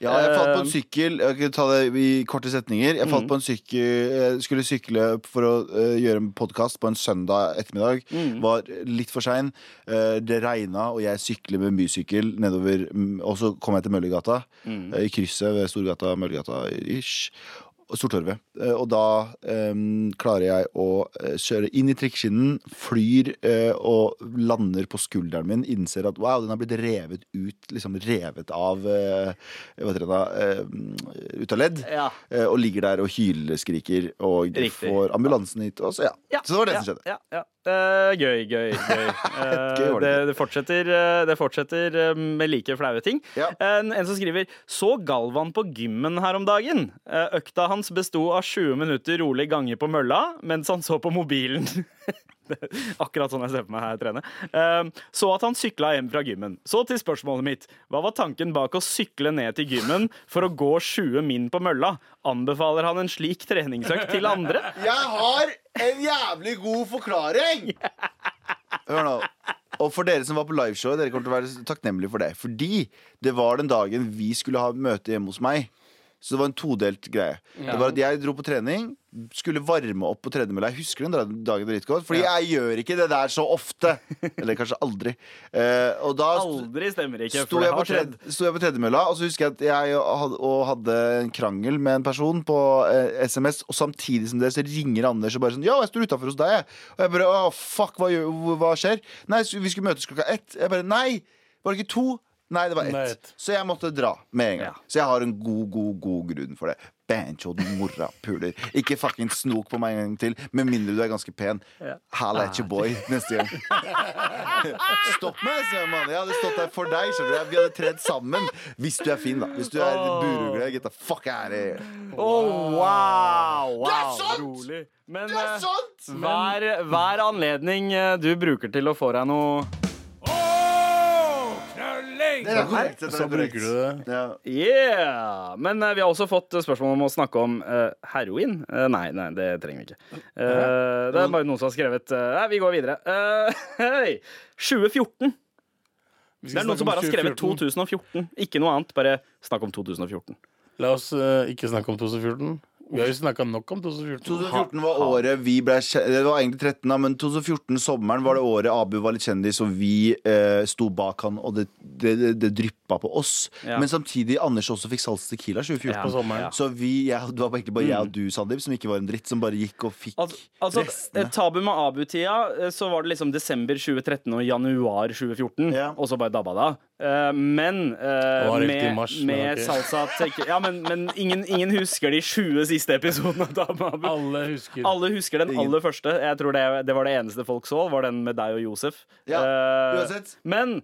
Ja, jeg falt på en Eh, sykkel Jeg kan ta det i korte setninger. Jeg falt Mm. på en sykkel Jeg skulle sykle for å uh, gjøre en podkast på en søndag ettermiddag. Mm. Var litt for sein. Uh, det regna, og jeg sykler med bysykkel nedover. mm, Og så kom jeg til Møllergata, Mm. Uh, i krysset ved Storgata, Møllergata ish. Stortorvet. Eh, Og da um, klarer jeg å eh, kjøre inn i trikkeskinnen, flyr uh, og lander på skulderen min. Innser at wow, den har blitt revet ut, liksom revet av uh, hva heter det da, uh, ut av ledd. Ja. Og ligger der og hyleskriker og Riktig. får ambulansen hit. Og så, ja. Ja, så det var det ja, som skjedde. Ja, ja. Eh, gøy, gøy, gøy. Uh, det det, fortsetter, eh, det fortsetter eh, med like flaue ting. Ja. En, en som skriver Så Galvan på gymmen her om dagen. Økta hans besto av 20 minutter rolig gange på mølla mens han så på mobilen. Akkurat sånn jeg ser på meg her trene. Eh, Så at han sykla hjem fra gymmen. Så til spørsmålet mitt. Hva var tanken bak å sykle ned til gymmen for å gå 20 min på mølla? Anbefaler han en slik treningsøkt til andre? Jeg har en jævlig god forklaring! Hør nå. Og for dere som var på liveshow, dere kommer til å være takknemlige for det. Fordi det var den dagen vi skulle ha møte hjemme hos meg. Så det var en todelt greie. Det var at Jeg dro på trening, skulle varme opp på tredjemølla. Jeg husker den dagen dritgodt, fordi jeg gjør ikke det der så ofte. Eller kanskje aldri. Eh, og da Aldri stemmer ikke, sto jeg, på har sto jeg på tredjemølla, og så husker jeg at jeg hadde, og hadde en krangel med en person på eh, SMS, og samtidig som det så ringer Anders og bare sånn Ja, jeg står utafor hos deg, jeg. Og jeg bare Å, fuck, hva, gjør, hva skjer? Nei, vi skulle møtes klokka ett. Jeg bare Nei! Var det ikke to? Nei, det var ett. Nei, ett. Så jeg måtte dra med en gang. Ja. Så jeg har en god, god, god grunn for det. Banjo, du morapuler. Ikke fucking snok på meg en gang til, med mindre du er ganske pen. Halla at your boy neste gang. Stopp meg, sier jeg. Jeg hadde stått der for deg. skjønner du Vi hadde tredd sammen. Hvis du er fin, da. Hvis du er burugle, get the fuck out of here. Oh, wow! wow. Det er sant! Rolig. Men Det er sant! Men, hver, hver anledning eh, du bruker til å få deg noe Det er korrekt. Så bruker du det. Ja. Yeah! Men eh, vi har også fått eh, spørsmål om å snakke om eh, heroin. Eh, nei, nei, det trenger vi ikke. Eh, det er bare noen som har skrevet eh, Nei, vi går videre. Eh, hei! 2014. Det er noen som bare har skrevet 2014. 2014. Ikke noe annet. Bare snakk om 2014. La oss øh, ikke snakke om 2014. Vi har jo snakka nok om 2014. 2014 var året vi ble kjent. Det var egentlig 13, da, men 2014, sommeren, var det året Abu var litt kjendis, og vi eh, sto bak han, og det, det, det, det dryppa på oss. Ja. Men samtidig Anders også fikk Salsa Tequila 2014. På sommeren. Ja. Så vi, jeg, det var egentlig bare jeg og du, Sandeep, som ikke var en dritt, som bare gikk og fikk Al altså, restene. eh, Tabu med Abu-tida, eh, så var det liksom desember 2013 og januar 2014. Ja. Og så bare dabba da. Eh, men med, mars, men med ok. salsa tequila Ja, men, men ingen, ingen husker de 20 siste episodene episoden av Dame Abu. Alle husker. Alle husker den aller første. Jeg tror det, det var det eneste folk så. Var den med deg og Josef. Ja, Eh, uansett. Men,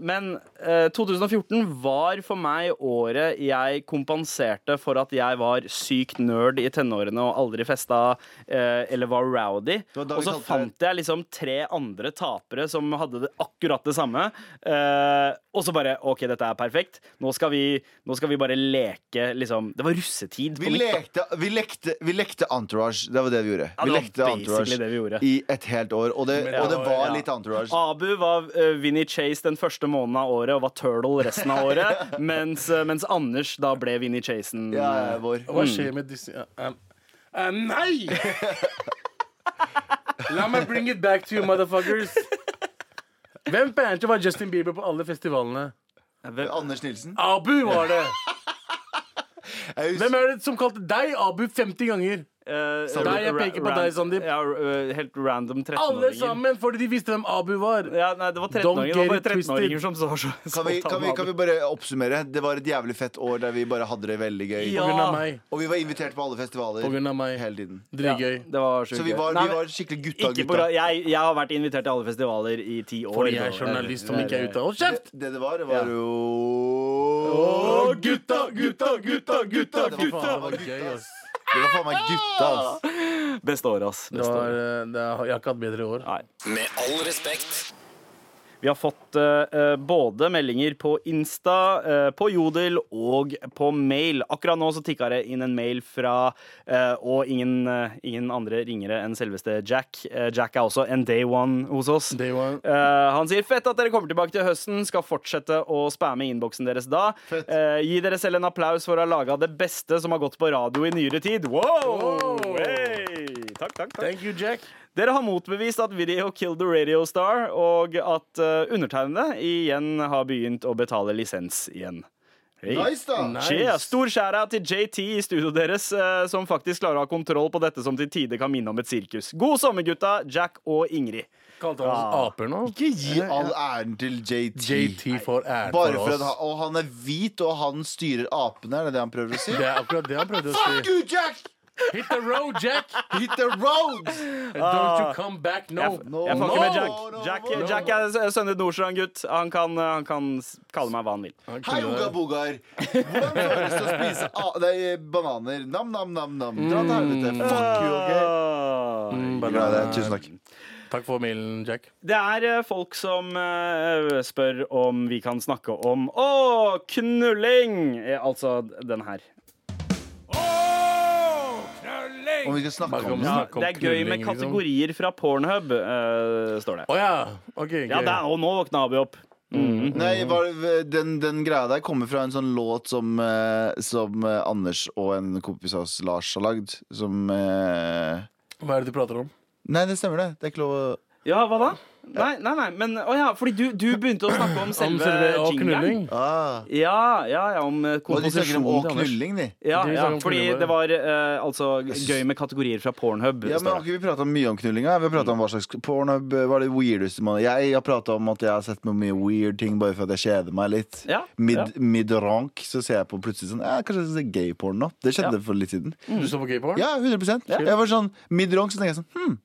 men eh, 2014 var for meg året jeg kompenserte for at jeg var sykt nerd i tenårene og aldri festa eh, eller var rowdy. Og så fant jeg liksom tre andre tapere som hadde det akkurat det samme. Eh, og så bare OK, dette er perfekt. Nå skal vi, nå skal vi bare leke liksom Det var russetid Vi lekte, vi, lekte, vi lekte Entourage. Det var det vi gjorde. Ja, vi det lekte entourage vi i et helt år. Og det, og det var- litt Entourage. Abu var uh, Vinnie Chase den første måneden av året og var Turtle resten av året. mens, eh, mens Anders da ble Vinnie Chasen. Ja, ja, vår. Hva skjer med disse um, uh, Nei! La meg bring it back to you, motherfuckers. Hvem banter var Justin Bieber på alle festivalene? Anders Nilsen. Abu var det! Hvem er det som kalte deg Abu 50 ganger? Eh, Nei, jeg peker på deg, Sandeep. Ja, uh, helt random 13-åringer. Alle sammen, fordi de visste hvem Abu var. Ja, nei, det var 13-åringer. Det var get bare it 13-åringer som så så, så Kan vi, kan, vi, kan vi bare oppsummere? Det var et jævlig fett år der vi bare hadde det veldig gøy. Ja. På grunn av meg. Og vi var invitert på alle festivaler På grunn av meg. hele tiden. Dritgøy. Det var sjukt Så vi var, Nei, vi var skikkelig gutta, ikke på, gutta. jeg, jeg har vært invitert til alle festivaler i ti år. Fordi jeg er journalist som ikke er ute. Hold kjeft! det det var, det var Ja. jo Å, gutta, gutta, gutta, gutta, Det var faen det var gutta. Det var faen meg gutta, ass. Beste året, ass. Det Beste var, år. eh, det jeg har ikke hatt bedre år. Nei. Med all respekt. Vi har fått eh, både meldinger på Insta, eh, på Jodel og på mail. Akkurat nå så tikka det inn en mail fra eh, Og ingen, eh, ingen andre ringere enn selveste Jack. Eh, Jack er også en day one hos oss. Day one. Eh, han sier fett at dere kommer tilbake til høsten. Skal fortsette å spamme innboksen deres da. Eh, gi dere selv en applaus for å ha laga det beste som har gått på radio i nyere tid. Wow! Wow! Hey! Takk, takk, takk. Thank you, Jack. Dere har motbevist at Video killed the radio star, og at uh, undertegnede igjen har begynt å betale lisens igjen. Hey. Nice, da. Nice. Stor skjæra til JT i studioet deres, uh, som faktisk klarer å ha kontroll på dette som til tider kan minne om et sirkus. God sommer, gutta. Jack og Ingrid. Kalte han oss aper nå? Ikke gi all æren til JT. JT får æren Bare for for at han, og han er hvit, og han styrer apene. Er det det han prøver å si? Det er akkurat det han prøvde å si. Fuck you, Jack! Hit the road, Jack! Hit the road! Don't you come back no. Jeg, No, jeg får ikke no, med Jack. Jack, no. Jack er Sønne Nordstrand-gutt. Han, kan, eh, han kan kalle meg hva han vil. Han Hei, unga Bogar. Hvordan føles det å spise a nei, bananer? Nam, nam, nam, nam. Dra til helvete. Fuck you, OK? Ah. Mm, Bra, Tusen takk. Takk for mailen, Jack. Det er eh, folk som eh, spør om vi kan snakke om Å, knulling! Eh, Altså den her. Om vi skal snakke om det. Ja, det er gøy med liksom. kategorier fra Pornhub, eh, står det. Å ja. OK. Ja, gøy. det er, og nå våkna Abi opp. Mm. Nei, var, den, den greia der kommer fra en sånn låt som, eh, som eh, Anders og en kompis av oss, Lars, har lagd. Som eh... Hva er det du prater om? Nei, det stemmer, det. Det er ikke lov å Ja, hva da? Nei, nei, nei, men å ja, fordi du, du begynte å snakke om Om selve selve jingeren. knulling? ah. Ja, ja, ja, om eh, komposisjonen til Anders. knulling, de. Ja, De ja, fordi knulling det var eh, altså gøy med kategorier fra Pornhub. Ja, men Har ikke vi prata mye om knullinga? Vi har prata om hva slags pornhub var det weirdeste man Jeg har prata om at jeg har sett på mye weird ting bare for at jeg kjeder meg litt. Ja, Mid, ja. Mid-rank, så ser jeg på plutselig sånn ja, Kanskje jeg skal se gayporn nå? Det skjedde for litt siden. Du så på gayporn? Ja, 100 Ja. Jeg var sånn mid-rank, så tenker jeg sånn Hm,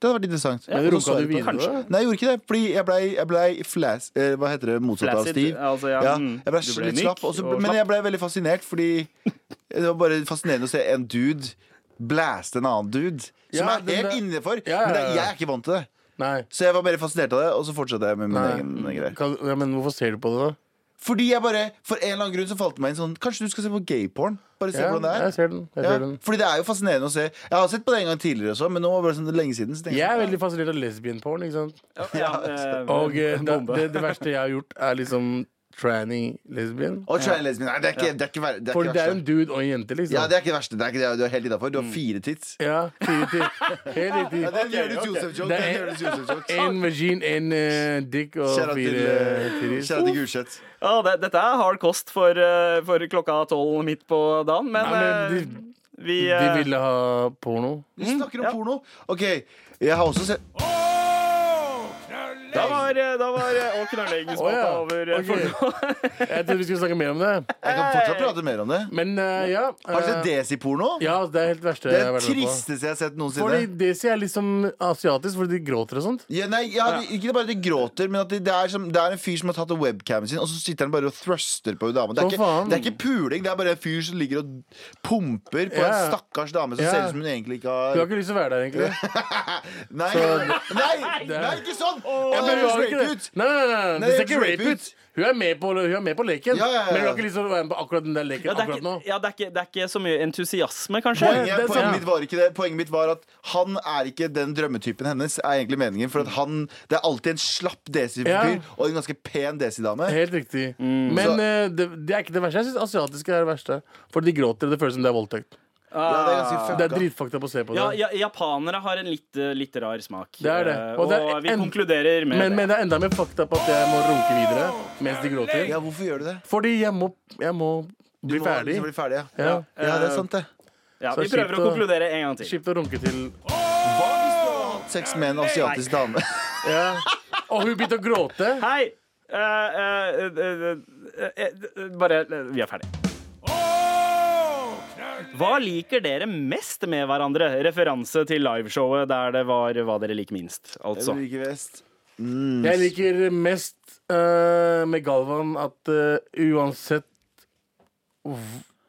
det hadde vært interessant. Men runka du videre? kanskje. Nei, jeg gjorde ikke det, fordi jeg blei ble flas... Eh, hva heter det motsatt av stiv? altså, ja, Ja, mm, jeg ble, ble litt slapp, Også, og men slapp. jeg ble veldig fascinert, fordi det var bare fascinerende å se en dude blaste en annen dude. Som Ja, er helt der- innenfor. Ja, ja, Men det, jeg er ikke vant til det. Nei. Så jeg var bare fascinert av det, og så fortsatte jeg med min Nei. egen greie. Ja, men hvorfor ser du på det, da? Fordi jeg bare, for en eller annen grunn så falt det meg inn sånn Kanskje du skal se på gayporn? Bare se Ja, hvordan det er. jeg ser den. Jeg Ja, ser den. fordi det er jo fascinerende å se. Jeg har sett på det en gang tidligere også, men nå var det sånn lenge siden. Så jeg, Jeg er veldig fascinert av lesbian-porn. ikke sant? Ja, eh, Og eh, det, det, det verste jeg har gjort, er liksom tranny lesbian. Og tranny lesbian. Nei, det er ikke det er ikke, ver- det er For ikke det er verste. en dude og en jente, liksom. Ja, det er ikke det verste. Det er ikke det. Du er helt innafor. Du har fire tits. Ja, fire til. Helt riktig. Ja, det gjør du Jonis Josef-joke. Det er er- en Jonis Josef-joke. En vagin, en eh, dick og Kjære til, fire eh, titties. kjære til Gulset. Ja, det, dette er hard kost for, eh, for klokka tolv midt på dagen, men, Nei, men eh, de, vi de eh, ville ha porno. Vi snakker om ja. porno. OK, jeg har også sett Da var, eh, da var eh, og Å, spalta ja. over. okay. Ok. for- Jeg trodde vi skulle snakke mer om det. Jeg kan fortsatt prate mer om det. Men uh, ja. Har du sett desiporno? Ja, det er helt verste Det jeg er har det vært med på. tristeste jeg har sett noensinne. Fordi. Desi er liksom asiatisk, fordi de gråter og sånt. Ja, nei, ja, Ikke bare at de gråter, men at de, det, er som, det er en fyr som har tatt webcamen sin, og så sitter han bare og thruster på dame Det er, ikke, det er ikke puling, det er bare en fyr som ligger og pumper på en stakkars dame som ser ut som hun egentlig ikke har Du har ikke lyst til å være der, egentlig. Nei, Så- nei, nei, ikke sånn! Ja, men hun høres har ikke rape det. ut. Nei, nei, nei, nei, Nei, det ser ikke høres rape rape ut. Hun er med på, hun er med på leken, Ja, ja, ja. men hun har ikke lyst til å være med på akkurat den der leken Ja, det, er akkurat nå. ikke, ja, det, er ikke, det er ikke så mye entusiasme, kanskje. det Poenget, er poenget sant. mitt var ikke det. Poenget mitt var at han er ikke den drømmetypen hennes. Er egentlig meningen For at han Det er alltid en slapp desi-fyr Ja. og en ganske pen desi-dame. Helt riktig. Men Så- eh, det, det er ikke det verste. Jeg syns asiatiske er det verste. For de gråter, og det føles som det er voldtekt. Ja, det er ganske fucka. Det er dritfakta up å se på det. Ja, ja, japanere har en litt, eh, litt rar smak. Det er det. Eh, Og Og, det er vi en- konkluderer med Men, det. men det er enda mer fakta på at jeg må runke videre mens de gråter. Ja, hvorfor gjør du det? Fordi jeg må, jeg må Du bli må ferdig. liksom bli ferdig ja. Ja. ja, det er sant, det. Ja, vi prøver å å- konkludere en gang til. Kjipt å runke til Hva hvis du hadde sex med en asiatisk dame? ja. Og hun begynte å gråte. Hei! Uh, uh, uh, eh, eh, bare eh, Vi er ferdige. Hva liker dere mest med hverandre? Referanse til liveshowet der det var hva dere liker minst. Altså. Ulrikke West. Jeg liker mest uh, med Galvan at uh, uansett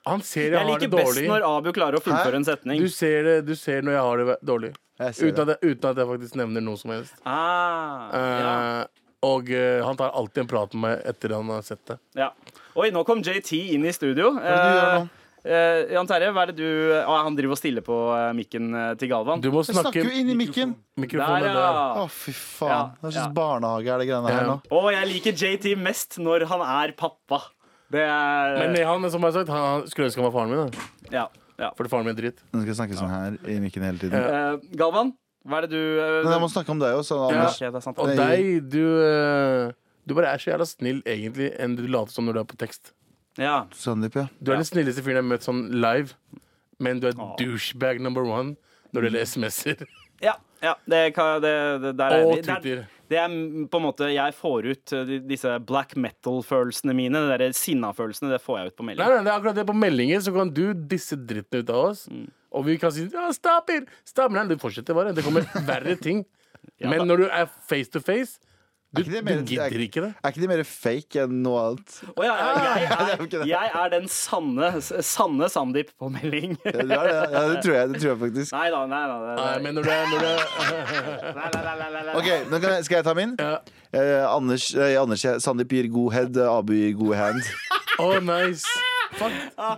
Han ser jeg, Jeg har det dårlig. Jeg liker best når Abu klarer å fullføre en setning. Du ser, det, du ser når jeg har det dårlig. Uten at, jeg, uten at jeg faktisk nevner noe som helst. Ah, ja. Eh, og uh, han tar alltid en prat med meg etter han har sett det. Ja. Oi, nå kom JT inn i studio. Hva er det du gjør nå? Eh, Jan Terje, hva er det du ah, Han driver og stiller på uh, mikken eh, til Galvan. Du må snakke snakker jo inn i mikken. Mikrofonen Der, ja. Å, oh, fy faen. Ja, Hva slags ja. barnehage er det greiene her nå? Og jeg liker JT mest når han er pappa. Det er Men han som jeg har sagt, han skulle ønske han var faren min. Da. Ja. ja. Fordi faren min er dritt. Nå skal jeg snakke sånn her i mikken hele tiden. Uh, Galvan, hva er det du Men jeg må snakke om deg også, Ja. Anders. Ja, det. Og deg, du Du bare er så jævla snill egentlig enn du later som når du er på tekst. Ja. Sandeep, ja. Du er den snilleste fyren jeg har møtt sånn live, men du er Åh. douchebag number one når det gjelder SMS-er ja, ja det, kan, det, det der er og vi. Det er, Twitter. det er mm, på en måte Jeg får ut eh, de- disse black metal-følelsene mine. De der sinna-følelsene. Det får jeg ut på Nei, melding. nei, det er akkurat det På meldinger så kan du disse dritten ut av oss, og vi kan si ja, stop it! Stop. Nei, det fortsetter bare. Det kommer verre ting. Ja, Men når du er face to face, du, Er ikke det du mer- gidder ikke det. Er ikke de mer fake enn noe annet? Oh, ja, jeg, er jeg er den sanne, sanne Sandeep på melding. Ja, det, det. ja, det tror jeg, det tror jeg faktisk. Nei da, nei da. Nei, men når du er, er. Ok, nå kan jeg, Skal jeg ta min? ja. Eh, Anders, eh, Anders Sandeep gir god head, Abu gir god hand. Oh, nice. Fuck.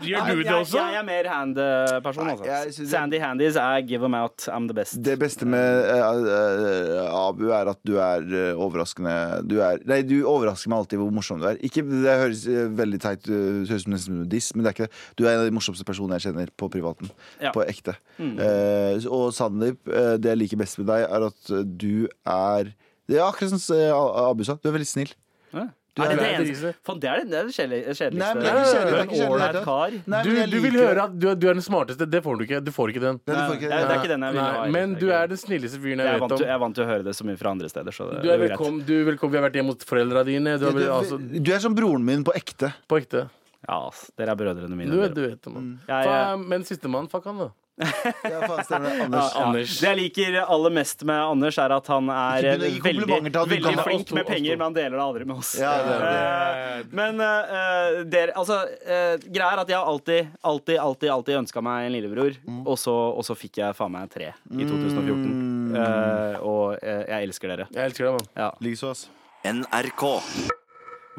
Gjør du det også? Jeg er mer hand-person, altså. Sandy handies er give them out, I'm the best. Det beste med eh, eh, Abu er at du er eh, overraskende du, er, nei, du overrasker meg alltid hvor morsom du er. Ikke, det høres eh, veldig teit ut, det høres ut som diss, men det er ikke det. Du er en av de morsomste personene jeg kjenner på privaten. Ja. På ekte. Eh, og Sandeep, eh, det jeg liker best med deg, er at eh, du er Det er akkurat som eh, Abu sa, du er veldig snill. Ja. Du er det er- det er eneste? Faen, det er det, det, er det kjedeligste. Nei, men det er ikke kjedelig, det er Du er ikke kjedelig, ålreit det er- kar. Nei, Du, men jeg du vil liker- høre at du er, du er den smarteste. Det får du ikke. Du får ikke den. Nei, du får ikke- Nei, det er ikke den jeg vil Nei, men du er den snilleste fyren jeg er jeg vant vet til, jeg er vant til å høre det så mye fra andre steder. Så det, Du er det greit. velkommen. Du, er velkommen. Vi har vært hjemme hos foreldra dine. Du er, vel- altså, du, du er som broren min på ekte. på ekte. Ja, ass, dere er brødrene mine. Du, vet- dere. du vet det, mann. ja, Faen, Men sistemann, fuck han, da. Ja, faen, stemmer det. Anders. Ja, Anders. Det jeg liker aller mest med Anders, er at han er veldig, han, veldig flink med penger, men han deler det aldri med oss. Ja, det det. Eh, Men uh, der, altså uh, Greia er at jeg har alltid, alltid, alltid, alltid ønska meg en lillebror, Mm. og, så, og så fikk jeg faen meg tre i 2014. Eh, og jeg elsker dere. Jeg elsker deg, mann. Ja. Likeså, ass. NRK.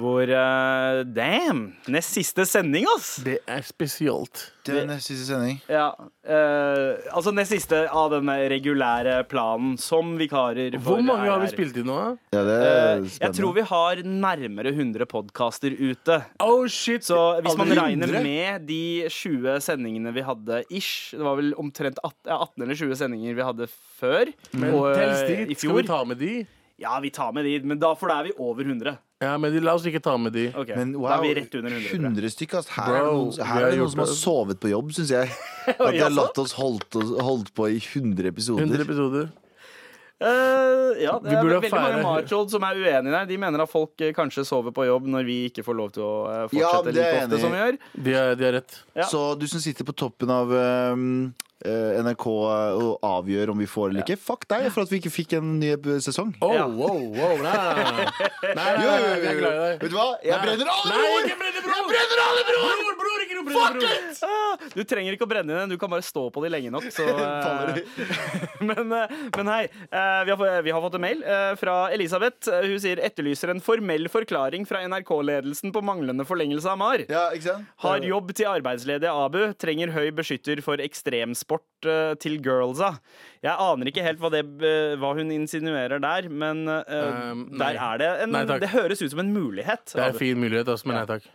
Hvor uh, Damn! Nest siste sending, ass! Det er spesielt. Det er neste siste sending. Ja, Uh, altså nest siste av den regulære planen som vikarer. Hvor mange har vi spilt inn nå? Ja, det er spennende. Uh, jeg tror vi har nærmere 100 podkaster ute. Oh shit Så hvis man regner med de 20 sendingene vi hadde ish Det var vel omtrent 18, 18 eller 20 sendinger vi hadde før. Men og, uh, i fjor. Skal vi ta med de? Ja, vi tar med de, men da, for da er vi over 100. Ja, men de, la oss ikke ta med de. Ok, Men Da er vi rett under 100. tror 100 stykker. altså. Her er det noen, her er det noen som har sovet på jobb, syns jeg. At de har latt oss holdt, oss- holdt på i 100 episoder. 100 episoder. Uh, ja, det er veldig mange machold som er uenige der. De mener at folk eh, kanskje sover på jobb når vi ikke får lov til å fortsette Ja, fortsette er like ofte som vi gjør. De har, rett. Ja. Så du som sitter på toppen av eh, NRK avgjør om vi får eller ikke, fuck deg for at vi ikke fikk en ny sesong. Oh, Ja. wow, wow, nei, nei, nei. nei. Vet du hva? Jeg brenner alle broer! bror! Jeg brenner alle broer! Bror, bror, ikke noe brenne bror! Ah, Du trenger ikke å brenne den, du kan bare stå på de lenge nok. Så, eh, men, eh, men hei, eh, vi har, fått- vi har fått en mail eh, fra Elisabeth. Eh, Hun sier etterlyser en formell forklaring fra NRK-ledelsen på manglende forlengelse av MAR. Ja. Har jobb til arbeidsledige Abu. Trenger høy beskytter for ekstremsport eh, til girlsa. Jeg aner ikke helt hva, det, eh, hva hun insinuerer der, men Um, der er det en Nei. Det høres ut som en mulighet. Det er en fin mulighet, også, men nei takk.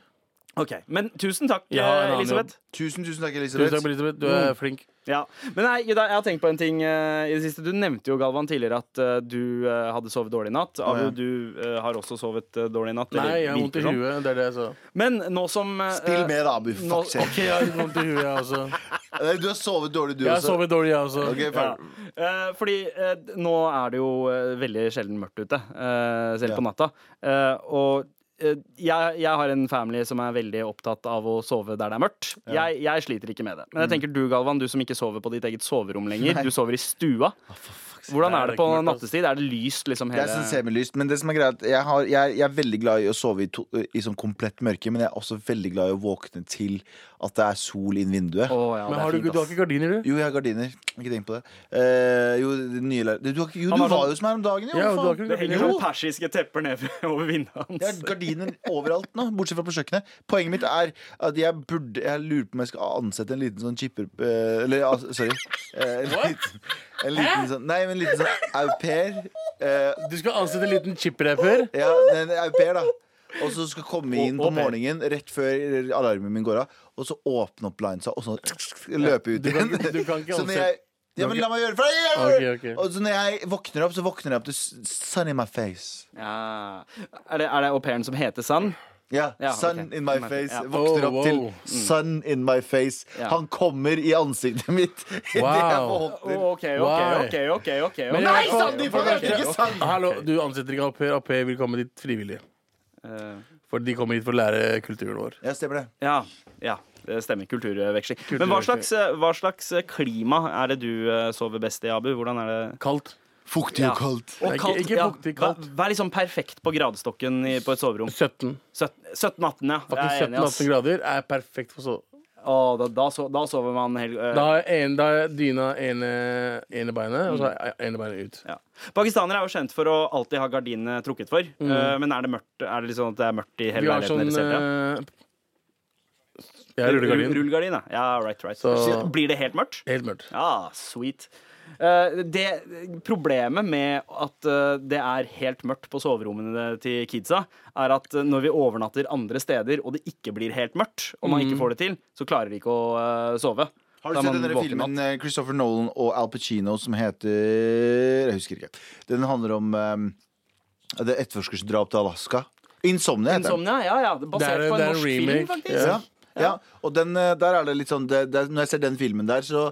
Ok, Men tusen takk, Ja, en annen Elisabeth. Tusen, tusen takk, Tusen takk, Elisabeth. Elisabeth. Du er flink. Ja. Men nei, Ida, jeg har tenkt på en ting eh, i det siste. Du nevnte jo Galvan tidligere at eh, du eh, hadde sovet dårlig i natt. Abu, ja. du eh, har også sovet eh, dårlig i natt. eller Nei, jeg har vondt i virker sånn. huet. Det er det jeg sa. Men nå som eh, Spill med, da, Abu. nå- Fuck sake. Ok, jeg har litt vondt i huet, jeg også. Du har sovet dårlig, du Jeg har også. sovet dårlig, jeg også. Ok, ja. ferdig. Eh, fordi eh, nå er det jo eh, veldig sjelden mørkt ute, eh, selv Ja. på natta. Eh, og jeg, jeg har en family som er veldig opptatt av å sove der det er mørkt. Jeg, jeg sliter ikke med det. Men jeg tenker du, Galvan, du som ikke sover på ditt eget soverom lenger. Nei. Du sover i stua. Hvordan er det på ass. nattestid? Er det lyst liksom Det er sånn semilyst, men det som er greit jeg, har, jeg, jeg er veldig glad i å sove i, to, i sånn komplett mørke, men jeg er også veldig glad i å våkne til at det er sol inn vinduet. Oh, ja, Men har du, fint, du har ikke gardiner, du? Jo, jeg har gardiner. Ikke tenk på det. Eh, jo, det nye leir- du, jo, du var sånn- jo som her om dagen, jo. Ja, ikke Det henger Jo. sånn persiske tepper ned over vinduet Jeg har hans. gardiner overalt nå, bortsett fra på kjøkkenet. Poenget mitt er at jeg burde Jeg lurer på om jeg skal ansette en liten sånn chipper eh, Eller sorry. Eh, en liten, en liten sånn Nei, men en liten sånn au pair. Eh, Du skal ansette en liten chip-rapper? ja, en au pair, da. Og så skal komme inn på morgenen rett før alarmen min går av, og så åpne opp linesa og så løpe ut Du kan, igjen. du kan ikke Så når jeg ja, men la meg gjøre det, for jeg gjør det! Ok, ok. Og så når jeg våkner opp, så våkner jeg opp til sun in my face. Ja. Er det, er det au pairen som heter Sun? Ja, Ja, sun ok. in my In my face. ja. Våkner Oh, opp til sun in my face. Ja. Han kommer i ansiktet mitt idet jeg Wow. våkner. OK, OK, Why? OK. ok, ok, ok. Men Nei, jeg- Sandeep! Han heter ikke Sandeep! Hallo, du ansetter ikke au pair. Au pair vil komme dit frivillig. Eh, For de kommer hit for å lære kulturen vår. Ja, stemmer det. ja, ja. Det stemmer. Kulturveksling. Men hva slags, eh, hva slags klima er det du eh, sover best i, Abu? Hvordan er det? Kaldt. Fuktig Ja. og kaldt. Og kaldt, ikke- ikke fuktig, kaldt. Ja. vær liksom perfekt på gradestokken i, på et soverom. 17. 17-18, ja. Faktisk Jeg er enig, ass. 17-18 grader er perfekt for så. Å, da, da, so, da sover man hel... Uh, Da har en, da dyna ene, ene beinet, og så ene beinet ut. ja. Pakistanere er jo kjent for å alltid ha gardinene trukket for. Eh, men er det mørkt Er det liksom at det er mørkt i hele Mm. Leiligheten sånn eh, Ja, rullegardin. Rullegardin, ja. ja. Right, right. Så- Blir det helt mørkt? Helt mørkt. Ja, sweet. Eh, det Problemet med at eh, det er helt mørkt på soverommene til kidsa, er at eh, når vi overnatter andre steder og det ikke blir helt mørkt, og man ikke får det til, så klarer de ikke å sove. Har du sett den der filmen natt. Christopher Nolan og Al Pacino som heter Jeg husker ikke. Den handler om um, det etterforskersdrap til Alaska. Insomnia heter den. Ja, ja. Basert Det er- på en norsk film, faktisk. Ja. ja. Og den, der er det litt sånn det, det, Når jeg ser den filmen der, så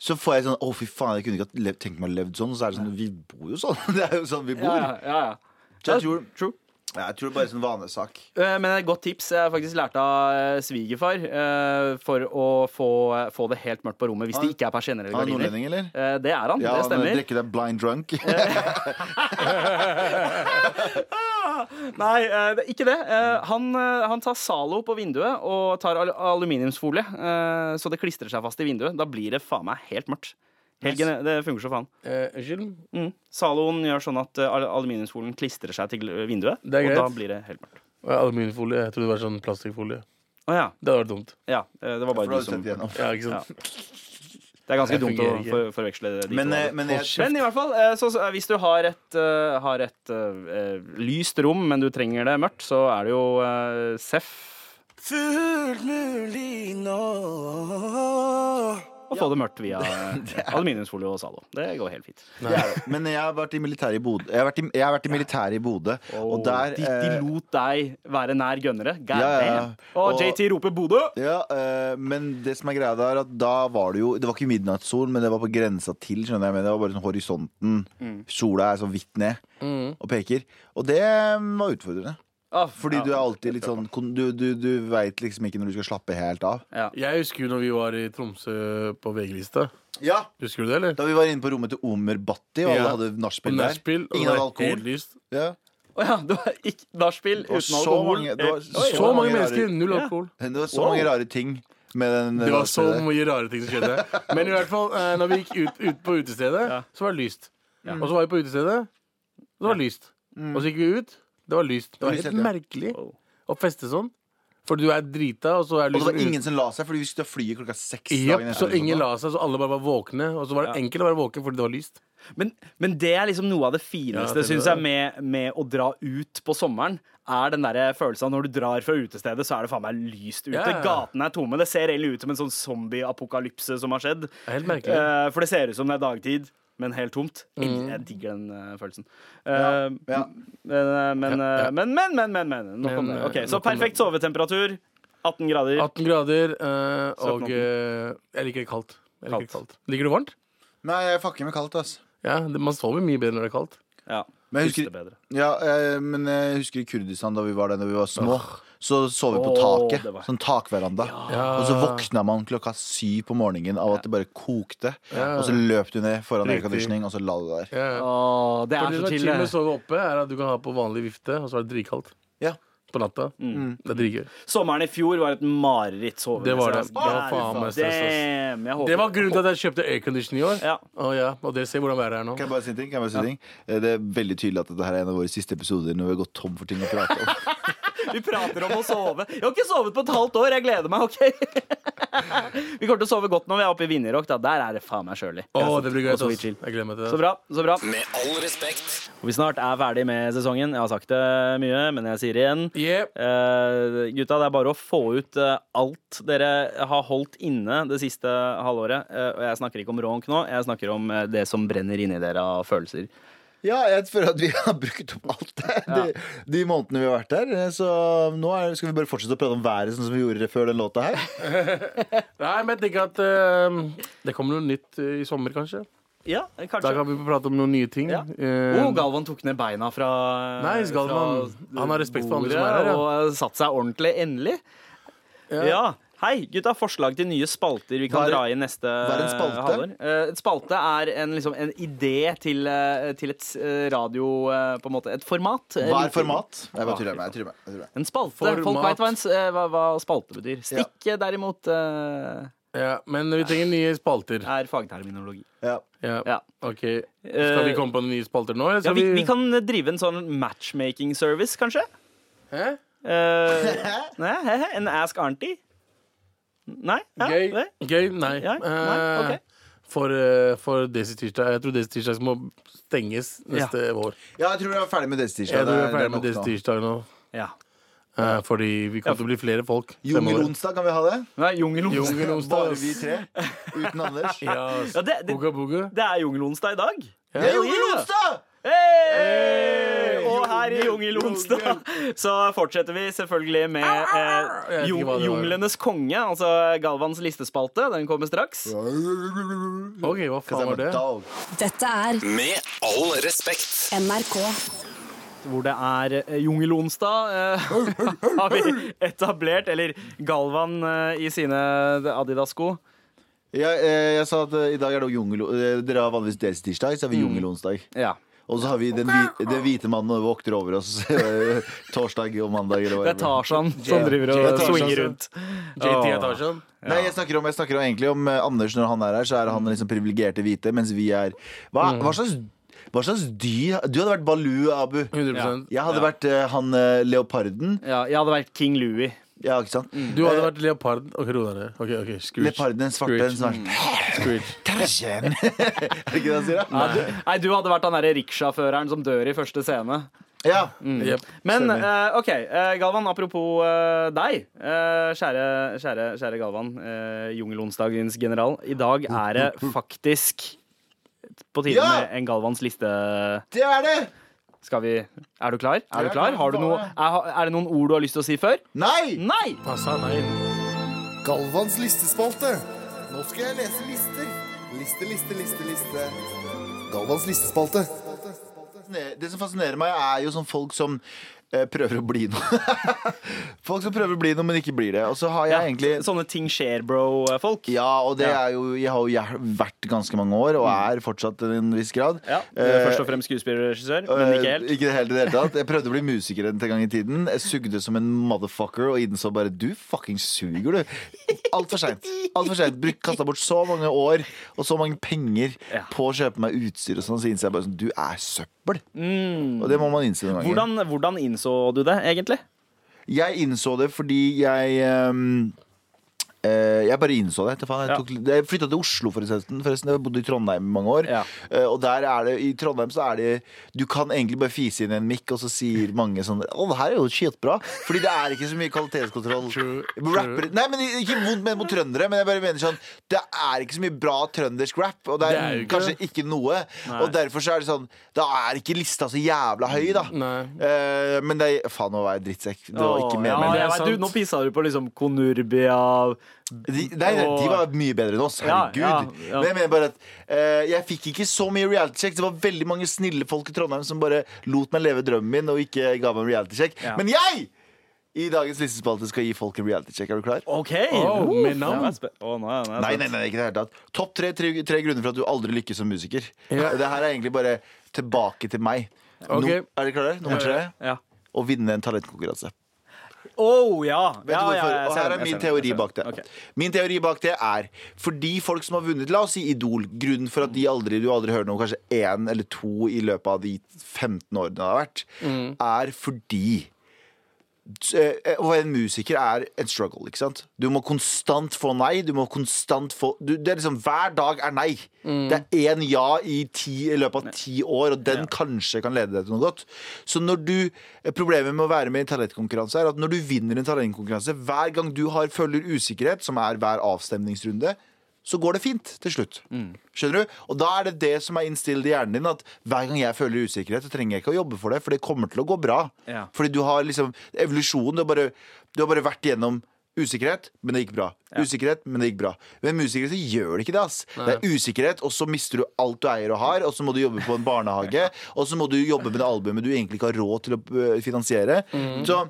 så får jeg sånn Å, fy faen, jeg kunne ikke ha tenkt meg å leve sånn. Og så er det sånn Vi bor jo sånn. Det er jo sånn vi bor. ja, ja, ja. Så jeg tror, True. ja, jeg tror det er bare en sånn vanesak. Eh, Men et godt tips jeg faktisk lært av eh, svigerfar eh, for å få, få det helt mørkt på rommet hvis det ikke er persienner eller Er han er nordlending, eller? Eh, Det er han, Ja, det han stemmer. drikker deg blind drunk. Nei, eh, det- ikke det. Eh, Han, eh, han tar Zalo på vinduet og tar al aluminiumsfolie, eh, så det klistrer seg fast i vinduet. Da blir det faen meg helt mørkt. Helgen, det funker så faen. Unnskyld? Uh, Mm. Zaloen gjør sånn at aluminiumsfolien klistrer seg til vinduet, og da blir det helt mørkt. Og Aluminiumfolie. Jeg trodde det var sånn plastikkfolie. Oh, ja. Det hadde vært dumt. ja. eh, Det var bare du som. Ja, ikke sant? Det er ganske Det dumt å for, forveksle de Men, to. eh, men jeg, Men i hvert fall, eh, så, så, hvis du har et, uh, har et uh, lyst rom, men du trenger det mørkt, så er det jo uh, Seff. Fullt mulig nå og få det mørkt via aluminiumsfolie og Zalo. Det går helt fint. Det er det. Men jeg har vært i militæret i Bodø. Jeg har vært i, jeg har vært i militæret i Bodø, og der de, de eh, lot deg være nær gønnere. God Ja, ja. Og Og- JT roper Bodø! ja, eh, men det som er greia da, er at da var det jo Det var ikke midnattssol, men det var på grensa til. Skjønner jeg, men Det var bare sånn horisonten. Mm. Sola er så vidt ned og peker. Og det var utfordrende. Ah, Fordi ja. du er alltid litt sånn Du, du, du veit liksom ikke når du skal slappe helt av. ja. Jeg husker jo når vi var i Tromsø på VG-lista. Ja Husker du det, eller? Da vi var inne på rommet til Omer Bhatti, og alle Ja. hadde nachspiel der. Ingen hadde alkohol. Ja. Å ja, det var ikke nachspiel uten så alkohol. mange- det var så, så Så mange mennesker, rare- null Ja. alkohol. Det var så Wow. mange rare ting med den Det var så nachspielet. mye rare ting som skjedde. Men i hvert fall, eh, når vi gikk ut, ut på utestedet, Ja. så var det lyst. Og så var vi på utestedet, så var det lyst. Og så gikk vi ut, det var lyst. Det var lyst, helt ja. merkelig å feste sånn. For du er drita, og så er Og det var liksom ingen som la seg, fordi vi skulle fly klokka seks. Dagen så etter, ingen la seg, så alle bare var våkne. Og så var det Ja. enkelt å være våken fordi det var lyst. Men, men det er liksom noe av det Ja, fineste, det synes jeg, med, med å dra ut på sommeren. Er den der følelsen av når du drar fra utestedet, så er det faen meg lyst ute. Ja, ja. Gatene er tomme. Det ser egentlig ut som en sånn zombie-apokalypse som har skjedd. Er helt merkelig. Eh, for det ser ut som det er dagtid, men helt tomt. Jeg, Mm. jeg digger den følelsen. Eh, Ja. Men, men, men, men, men, men, men. Nok om det. eh, Ok, Så perfekt sovetemperatur. 18 grader. 18 grader, eh, og eh, jeg liker det kaldt. Jeg liker, Kaldt. kaldt. liker du varmt? Nei, jeg fucker med kaldt, ass. Ja, det, Man sover mye bedre når det er kaldt. Ja, Men jeg husker, ja, eh, men jeg husker i Kurdistan da vi var der da vi var små. Så sov vi på taket. var- Sånn takveranda. Ja. Og så våkna man klokka syv på morgenen av at det bare kokte. Ja. Og så løp du ned foran airconditioning, og så la du der. Ja. Åh, det er det så som er chill. det. sove oppe, er at du kan ha på vanlig vifte, og så er det dritkaldt. Ja. På natta. Mm. Det er dritgøy. Sommeren i fjor var et mareritt sove. Det var det. Det var faen meg stress. Damn, jeg håper- Det var grunnen til at jeg kjøpte aircondition i år. Ja. Oh, ja, Og dere ser hvordan været er nå. Kan jeg bare si en ting? Kan jeg bare si ting? Eh, Det er veldig tydelig at dette er en av våre siste episoder når vi har gått tom for ting å prate om. Vi prater om å sove. Jeg har ikke sovet på et halvt år. Jeg gleder meg, OK? Vi kommer til å sove godt når vi er oppe i Vinjerock. Der er det faen meg kjølig. Å, det blir gøy. Og sweet ass. chill. Jeg gleder meg til Så bra. så bra Med all respekt. Og Vi snart er ferdig med sesongen. Jeg har sagt det mye, men jeg sier det igjen. Yep. Uh, gutta, det er bare å få ut uh, alt dere har holdt inne det siste halvåret. Uh, og jeg snakker ikke om ronk nå, jeg snakker om det som brenner inni dere av følelser. Ja, jeg føler at vi har brukt opp alt det. De, de månedene vi har vært der. Eh, Så nå er, skal vi bare fortsette å prate om været, sånn som vi gjorde før den låta her. Nei, men jeg tenker at uh, det kommer noe nytt eh, i sommer, kanskje. Ja, kanskje Da kan vi prate om noen nye ting. Ja. Uh, Oh, Galvan tok ned beina fra Nice, Galvan. fra Han har respekt for andre som er her, ja. Og satt seg ordentlig endelig. Ja. Hei, gutta. Forslag til nye spalter vi kan er- dra inn neste er spalte? halvår. Eh, Et spalte er en, liksom, en idé til, eh, til et eh, radio eh, På en måte et format. Hva er format? Jeg bare tuller med. Med. En spalte. Format. Folk veit hva, eh, hva, hva spalte betyr. Stikke derimot eh, ja, men vi trenger nye spalter. er fagterminologi. Ja. Ja. Ja. Ok, Skal vi Eh, komme på nye spalter nå? Ja, vi, vi kan drive en sånn matchmaking service, kanskje. Hæ? Uh, nei, he, he, en Ask Auntie? Nei? Ja, Gøy? det? Gøy? Nei. Ja, nei, Okay. For, eh, for Desi Tirsdag. Jeg tror Desi Tirsdag må stenges neste vår. ja, jeg tror vi er ferdig med Desi Jeg tror vi er ferdig med Desi. Tirsdag nå. Ja. Eh, fordi vi kommer til å bli flere folk. Jungelonsdag, kan vi ha det? Nei, Jungelonsdag. Bare vi tre. Uten Anders. Ja, det, det, Boga boga. det er Jungelonsdag i dag. Det er jungelonsdag! Hey! Og her i Jungelonsdag så fortsetter vi selvfølgelig med eh. Junglenes konge, altså Galvans listespalte. Den kommer straks. OK, hva faen var det? Dette er Med all respekt. NRK. Hvor det er eh, Jungelonsdag, eh, har vi etablert. Eller Galvan eh, i sine Adidas-sko. Ja, eh, jeg sa at eh, i dag er det jungel... eh, Dere har vanligvis deres tirsdag, så har vi jungelonsdag. Ja. Og så har vi den, hvi- den hvite mannen og vokter over oss eh, torsdag og mandag. Eller Det er Tarzan som driver og swinger rundt. JT Etasjen. Nei, jeg snakker, om, jeg snakker om egentlig om eh, Anders når han er her, så er han liksom privilegerte hvite, mens vi er Hva, hva slags hva slags dyr Du hadde vært Baloo, Abu. 100 Jeg hadde vært uh, han leoparden. Ja, jeg hadde vært King Louis. Ja, ikke sant? Du hadde vært leopard. OK, ro deg ned. Ok, ok, Scrooge. Leoparden, den svarte, den som er Scrooge. Tarzan. Er det ikke det han sier, da? Nei, du, nei, du hadde vært han derre riksjåføreren som dør i første scene. Ja. Jep. Men Stemmer. eh, OK, eh, Galvan, apropos eh, deg. eh, kjære, kjære, kjære Galvan, uh, jungelonsdagens general. I dag er det faktisk på tide Ja! med en Galvans liste. Det er det! Skal vi Er du klar? Er du klar? Har du noe, er, er det noen ord du har lyst til å si før? Nei! Nei! Passa. Galvans listespalte. Nå skal jeg lese lister. Liste, liste, liste, liste. Galvans listespalte. Det som fascinerer meg, er jo sånn folk som prøver å bli noe. folk som prøver å bli noe, men ikke blir det. Og så har jeg Ja, egentlig Sånne ting skjer, bro-folk. Ja, og det Ja. er jo Jeg har jo vært ganske mange år, og er fortsatt til en viss grad. Ja, Eh, Først og fremst skuespiller og regissør, men ikke helt. Eh, Ikke helt i det hele tatt. Jeg prøvde å bli musiker en gang i tiden. Jeg sugde som en motherfucker og innså bare du fucking suger, du. Altfor seint. Alt for sent. Kasta bort så mange år og så mange penger Ja. på å kjøpe meg utstyr og sånn, så innser jeg bare sånn du er søppel. Og det må man innse noen ganger. Hvordan, hvordan innså du det, egentlig? Jeg innså det fordi jeg eh, jeg bare innså det. Faen, jeg, Ja. tok, jeg flytta til Oslo, forresten. forresten. Jeg bodde i Trondheim i mange år. Ja. Eh, og der er det, i Trondheim så er det Du kan egentlig bare fise inn en mikk, og så sier mange sånn Å, det her er jo skitbra. Fordi det er ikke så mye kvalitetskontroll. True, Rapper, nei, men Ikke vondt ment mot trøndere, men jeg bare mener sånn det er ikke så mye bra trøndersk rap. Og det er, Det er ikke kanskje ikke noe. Og derfor så er det sånn Da er ikke lista så jævla høy, da. Nei. Eh, men det er Faen, nå var jeg drittsekk. Det var ikke meningen. ja. Nå pissa du på liksom Konurbia De, nei, og... de var mye bedre enn oss. Herregud. ja, ja. Men jeg mener bare at eh, jeg fikk ikke så mye reality check. Det var veldig mange snille folk i Trondheim som bare lot meg leve drømmen min og ikke ga meg en reality check. Ja. Men jeg! I dagens listespalte skal gi folk en reality check. Er du klar? OK! oh, Uh, med navn? jeg er jeg Nei, nei, nei, ikke i det hele tatt. Topp tre, tre, tre grunner for at du aldri lykkes som musiker. Ja. Det her er egentlig bare tilbake til meg. No, Ok. er dere klare? Nummer tre. Ja. Å vinne en talentkonkurranse. Oh, ja. Vet ja, du ja, ja jeg og her er min teori bak det. Okay. Min teori bak det er fordi folk som har vunnet, la oss si Idol, grunnen for at de aldri, du aldri hører noe, kanskje én eller to i løpet av de 15 årene det har vært, er fordi å være en musiker er en struggle, ikke sant? Du må konstant få nei. Du må konstant få du, Det er liksom Hver dag er nei. Det er én ja i, ti, i løpet av ti år, og den kanskje kan lede deg til noe godt. Så når du Problemet med å være med i en talentkonkurranse er at når du vinner en talentkonkurranse, hver gang du har, føler usikkerhet, som er hver avstemningsrunde, så går det fint til slutt. Skjønner du? Og da er det det som er innstilt i hjernen din, at hver gang jeg føler usikkerhet, så trenger jeg ikke å jobbe for det, for det kommer til å gå bra. Ja. Fordi du har liksom evolusjonen. Du har bare, du har bare vært gjennom usikkerhet, men det gikk bra. Usikkerhet, men det gikk bra. Men med usikkerhet så gjør det ikke det. ass Det er usikkerhet, og så mister du alt du eier og har, og så må du jobbe på en barnehage, og så må du jobbe med det albumet du egentlig ikke har råd til å finansiere. finansiere. Så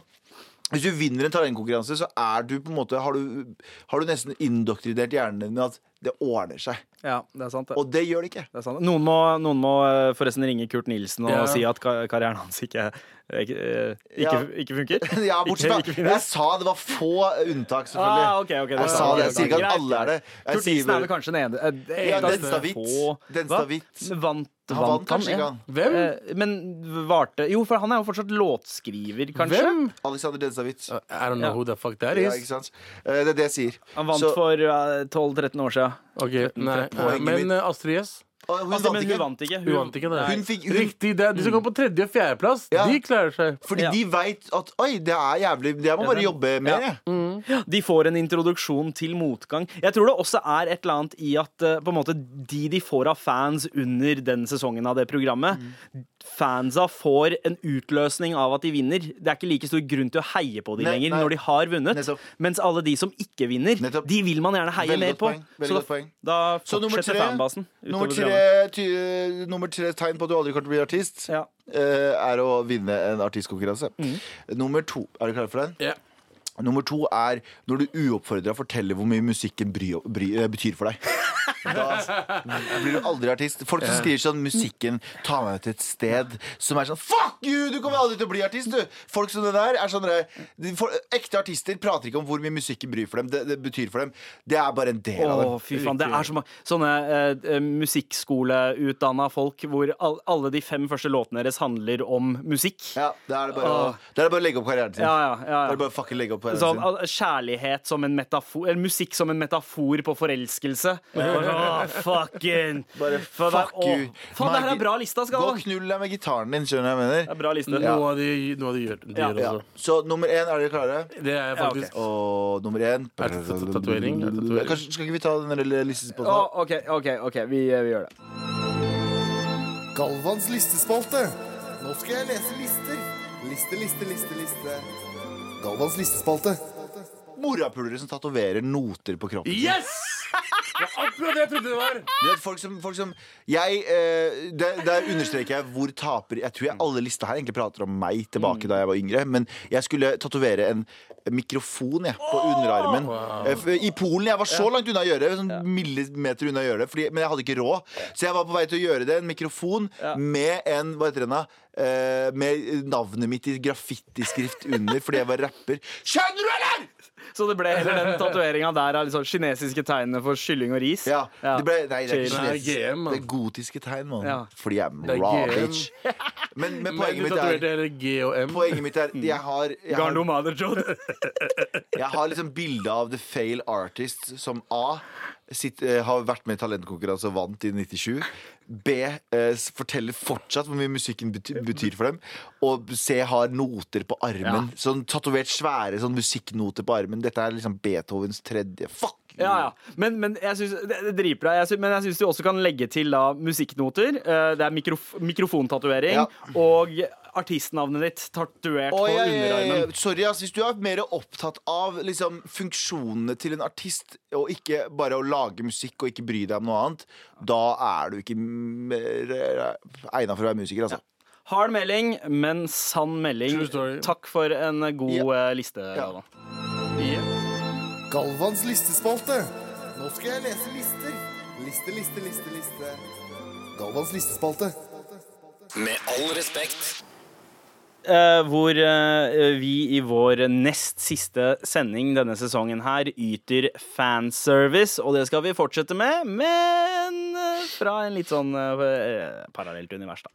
hvis du vinner en talentkonkurranse, så er du måte har du, har du nesten indoktrinert hjernen din at det ordner seg. Ja, det er sant, det. Og det gjør det ikke. det er sant. Noen, må, noen må eh, forresten ringe Kurt Nilsen og Ja. si at karrieren hans ikke, ikke, eh, ikke, ikke funker. Ja, bortsett fra. Jeg sa det var få unntak, selvfølgelig. Ah, okay, okay, Jeg sa det. Jeg sier ikke at alle er det. Jeg Kurt Nilsen er vel kanskje den ene eh, Ja, en av Denstad de Hvitt. få- Denstad Hva? Hvitt. Vant, Han vant kanskje ikke, han. Hvem? Eh, Men varte Jo, for han er jo fortsatt låtskriver, kanskje. Hvem? Alexander Denstad-Hvitt. I don't know who the fuck that Ja, is. ikke sant? Eh, Det er det jeg sier. Han vant for eh, 12-13 år siden. Ok, nei. Poenget Men mitt- eh, Astrid S? Og hun Altså, vant men ikke. hun vant ikke. Hun vant ikke det. Hun fikk- hun- Riktig. Det er de som går på tredje- og fjerdeplass, Ja. de klarer seg. Fordi Ja. de veit at Oi, det er jævlig Jeg må bare jobbe mer, Ja. jeg. De får en introduksjon til motgang. Jeg tror det også er et eller annet i at eh, på en måte de de får av fans under den sesongen av det programmet Fansa får en utløsning av at de vinner. Det er ikke like stor grunn til å heie på de Nei, lenger nei. når de har vunnet. Nettopp. Mens alle de som ikke vinner, Nettopp. de vil man gjerne heie Veldig mer på. Så da, da fortsetter tre- fanbasen Nummer tre, ty, nummer tre tegn på at du aldri kommer til å bli artist, Ja. uh, er å vinne en artistkonkurranse. Mm. Nummer to Er du klar for den? Ja. Nummer to er når du uoppfordra forteller hvor mye musikken bry, bry, eh, betyr for deg. Da blir du aldri artist. Folk som skriver sånn 'Musikken tar meg til et sted' som er sånn 'Fuck you! Du kommer aldri til å bli artist', du! Folk som det der er sånn Ekte artister prater ikke om hvor mye musikken bryr for dem. Det, det betyr for dem. Det er bare en del av dem. fy faen. Det er så mange sånne eh, musikkskoleutdanna folk hvor all, alle de fem første låtene deres handler om musikk. Ja, Da er det bare, å, det er det bare å legge opp karrieren sin. Ja, ja, ja, Da er ja. det bare å fucking legge opp sånn, sin. kjærlighet som en metafor Eller musikk som en metafor på forelskelse. Sånn, Åh, fucking Bare fuck det er- fuck you. Faen, det her er bra lista, Gå Galvan. og knull deg med gitaren din, skjønner du hva jeg mener? Det er bra liste. Noe av de, noe av de gjør, de Ja. gjør Ja. Så nummer én, er dere klare? Det er jeg Ja, faktisk. Og nummer én Er det tat- tatovering? Er? Kanskje, Skal ikke vi ta den lille listespalten? Åh, OK, OK, ok, vi, vi gjør det. Galvans listespalte. Nå skal jeg lese lister. Liste, liste, liste, liste. Galvans listespalte. Morapulere som tatoverer noter på kroppen. Yes! Det var akkurat det jeg trodde det var. Du vet, folk som, folk som jeg, eh, der, der understreker jeg hvor taper Jeg tror jeg alle lista her egentlig prater om meg tilbake da jeg var yngre. Men jeg skulle tatovere en mikrofon jeg, på underarmen. Eh, for- I Polen. Jeg var så langt unna å gjøre det. Sånn millimeter unna å gjøre det fordi, Men jeg hadde ikke råd. Så jeg var på vei til å gjøre det. En mikrofon med en Hva heter den da? Eh, med navnet mitt i graffitiskrift under fordi jeg var rapper. Skjønner du, eller?! Så det ble heller den tatoveringa der av liksom kinesiske tegnene for kylling og ris. Ja, det ble, nei, det er ikke kinesisk. GM. Det er gotiske tegn, mann. Ja. Fordi jeg er er raw, GM. bitch. Men, men poenget mitt er G og M. Poenget mitt er Jeg har, jeg har, jeg har liksom bilde av the fail artist som A. Sitt, eh, har vært med i talentkonkurranse og vant i 97. B. Eh, s- forteller fortsatt hvor mye musikken betyr, betyr for dem. Og C. har noter på armen. Sånn Tatovert svære sånn musikknoter på armen. Dette er liksom Beethovens tredje. Fuck! Ja, ja. Men, men jeg syns det, det driper deg. Jeg synes, men jeg syns du også kan legge til da musikknoter. eh, Det er mikrof mikrofontatovering Ja. og artistnavnet ditt tatovert på ja, ja, ja, underarmen. Sorry, ass. Hvis du er mer opptatt av liksom, funksjonene til en artist, og ikke bare å lage musikk og ikke bry deg om noe annet, da er du ikke egna for å være musiker, altså. Hard melding, men sann melding. Takk for en god Ja. eh, liste. Ja. Galvan. Galvans listespalte. Nå skal jeg lese lister. Liste, liste, liste, liste. Galvans listespalte. Med all respekt. Eh, hvor uh, vi i vår nest siste sending denne sesongen her yter fanservice, og det skal vi fortsette med, men uh, fra en litt sånn eh, parallelt univers, da.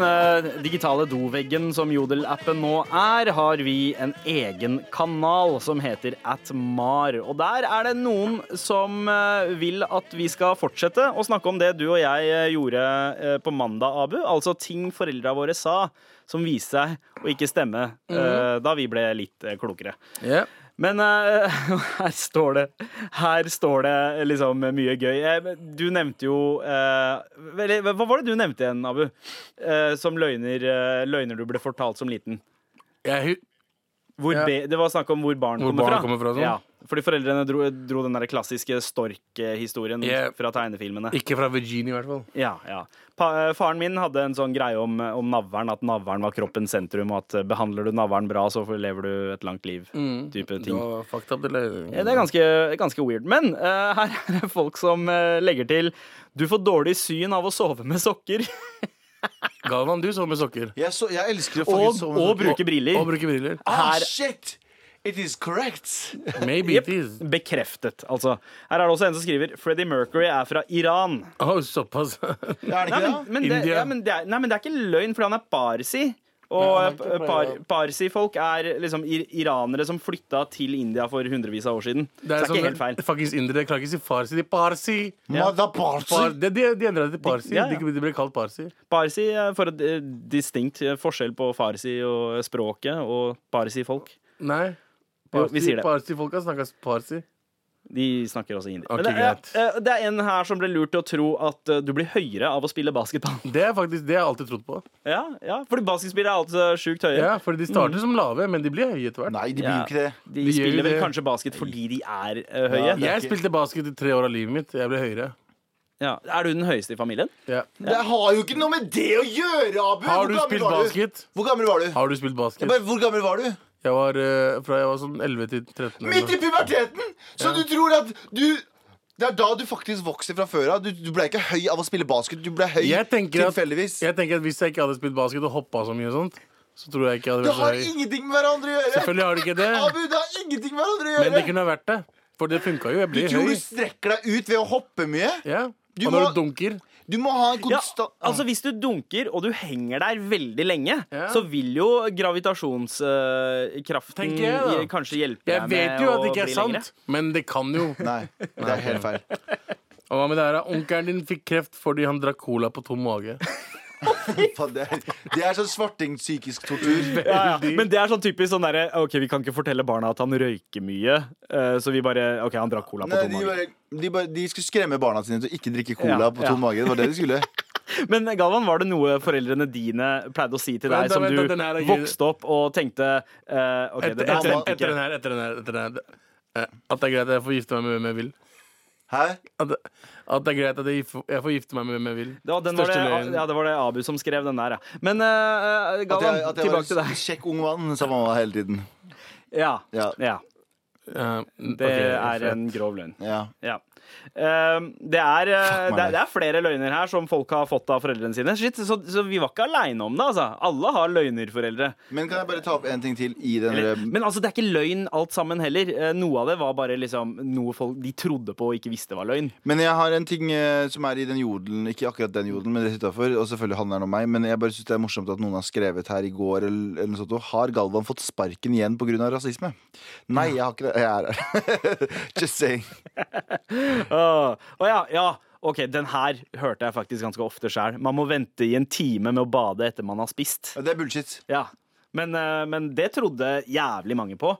Denne digitale doveggen som Jodel-appen nå er, har vi en egen kanal som heter Atmar. Og der er det noen som eh, vil at vi skal fortsette å snakke om det du og jeg eh, gjorde eh, på mandag, Abu. Altså ting foreldra våre sa som viste seg å ikke stemme mm. da vi ble litt klokere. Ja. Men uh, her står det Her står det liksom mye gøy. Eh, Du nevnte jo uh, Hva var det du nevnte igjen, Abu? Uh, som løgner, løgner du ble fortalt som liten. Jeg, Ja. det var snakk om hvor barn Hvor kommer barn fra. kommer fra, sånn. ja, fordi foreldrene dro, dro den der klassiske stork-historien Yeah. fra tegnefilmene. ikke fra Virginia, i hvert fall. Ja, ja. Pa, eh, faren min hadde en sånn greie om, om navlen, at navlen var kroppens sentrum, og at eh, behandler du navlen bra, så lever du et langt liv. Type Det ting. var fucked up, eller? Ja, det er ganske, ganske weird. Men uh, her er det folk som uh, legger til Du får dårlig syn av å sove med sokker Galvan, du sover med sokker. Jeg, så, jeg elsker å og, sove med og sokker. bruke briller. Og bruke briller. Ah, shit! It is correct! Maybe yep. it is. bekreftet, altså. Her er det også en som skriver Freddie Mercury er fra Iran. Å, såpass. Ja, er det Nei, ikke men, det? men, det, ja, men, det er, nei, men det er ikke løgn, fordi han er parsi. Og Nei, er eh, par, parsi-folk er liksom iranere som flytta til India for hundrevis av år siden. Så det er sånn- ikke helt feil. Faktisk indere klarer ikke å si farsi. De parsi. Mother Par, de, de, de endra det til parsi. Ja, ja. De, de ble kalt parsi. Parsi er for et eh, distinkt eh, forskjell på farsi og språket og parsi-folk. Nei. Jo, vi sier det. Parsi-folka snakker parsi. De snakker også hindi. Okay, det, er, eh, det er en her som ble lurt til å tro at eh, du blir høyere av å spille basketball. Det er faktisk det jeg alltid trodd på. Ja, ja fordi basketspillere er alltid så sjukt høye. Ja, fordi de starter som lave, men de blir høye etter hvert. Nei, de blir Ja. ikke det. De, De spiller vel det. kanskje basket fordi de er uh, høye. Ja, Ja, Jeg spilte basket i tre år av livet mitt. Jeg ble høyere. Er du den høyeste i familien? Ja. Det har jo ikke noe med det å gjøre, Abu! Har du spilt du? basket? Hvor gammel var du? Har du spilt basket? bare, hvor gammel var du? Jeg var eh, fra jeg var sånn 11 til 13. eller Midt i noe. puberteten! Så du tror at du Det er da du faktisk vokser fra før av. Du, du ble ikke høy av å spille basket. Du ble høy Jeg tenker at- tilfeldigvis. Jeg tenker at Hvis jeg ikke hadde spilt basket og hoppa så mye, og sånt så tror jeg ikke jeg hadde Det vært så har høy. ingenting med hverandre å gjøre. Selvfølgelig har det ikke det, Abu, det har ingenting med hverandre å men det kunne ha vært det. For det funka jo. Jeg Du blir tror høy. du strekker deg ut ved å hoppe mye? Ja. Du Og når må- du dunker Du må ha en Ja, altså Hvis du dunker, og du henger der veldig lenge, Ja. så vil jo gravitasjonskraften uh, jeg, da. kanskje hjelpe Jeg deg vet jo at det ikke er er lengre. sant, men det kan jo. Nei, det er helt feil. Og hva med det her? Onkelen din fikk kreft fordi han drakk cola på tom mage. Det er, det er sånn svarting psykisk tortur. Ja, ja. Men det er sånn typisk sånn derre OK, vi kan ikke fortelle barna at han røyker mye, eh, så vi bare OK, han drakk cola på tom mage. bare, de, de skulle skremme barna sine til å ikke drikke cola Ja, på ja. tom mage. Det var det de skulle. Men Galvan, var det noe foreldrene dine pleide å si til deg som du vokste opp og tenkte uh, OK, det Etter, der etter, etter den ikke. her, etter den her, etter den her. Eh, At det er greit jeg får gifte meg med hvem jeg vil. Hæ? At det, at det er greit at jeg, jeg får gifte meg med hvem jeg vil. Ja, den var det, ja, det var det Abu som skrev den der, ja. Men uh, At Galvan, jeg, at jeg var tilbake til deg. kjekk ung mann, sa mamma hele tiden. Ja. Ja. ja. Eh, Det er en grov løgn. Ja. Ja. Ehm, det, er, eh, det, det er flere løgner her som folk har fått av foreldrene sine. Shit, så, så vi var ikke aleine om det. altså Alle har løgnerforeldre. Men kan jeg bare ta opp en ting til i den men altså, det er ikke løgn alt sammen heller. Eh, Noe av det var bare liksom noe folk de trodde på og ikke visste var løgn. Men jeg har en ting eh, som er i den jodelen, ikke akkurat den jodelen, men rett utafor. Og selvfølgelig handler den om meg. Men jeg bare synes det er morsomt at noen har skrevet her i går eller, eller noe sånt. Har Galvan fått sparken igjen pga. rasisme? Nei, jeg har ikke det. Jeg er her. Just saying. Å ja, ja. OK, den her hørte jeg faktisk ganske ofte sjøl. Man må vente i en time med å bade etter man har spist. Det er bullshit. Ja, men, eh, men det trodde jævlig mange på.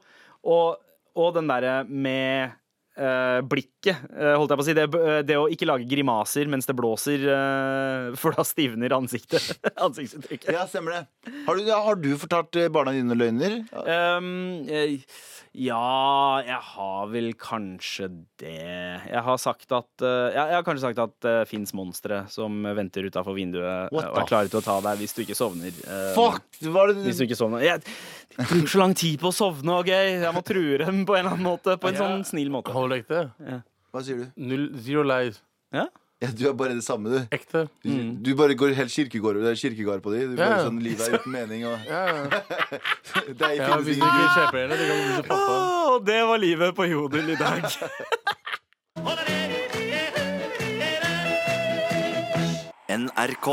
Og, og den derre med blikket, eh, holdt jeg på å si. Det, det å ikke lage grimaser mens det blåser, eh, for da stivner ansiktet. Ansiktsuttrykket. Ja, stemmer det. Har du, har du fortalt eh, barna dine løgner? Um, eh, ja, jeg har vel kanskje det. Jeg har sagt at eh, ja, Jeg har kanskje sagt at det fins monstre som venter utafor vinduet eh, og er klare til å ta deg hvis du ikke sovner. eh, Fuck! Hvis du ikke sovner. Jeg bruker så lang tid på å sovne, OK? Jeg må true dem på en eller annen måte. På en Ja. sånn snill måte. Hold ekte. hva sier du? Null, zero lies. Ja? Ja, du er bare det samme, du. Ekte. Du, du bare går helt kirkegård, det er kirkegård på dem. Du bare sånn, Livet er uten mening. Og, Ja, ja. det er, ja hvis du ikke kjøper det, det kan bli så pappa. Det var livet på Jodel i dag. NRK.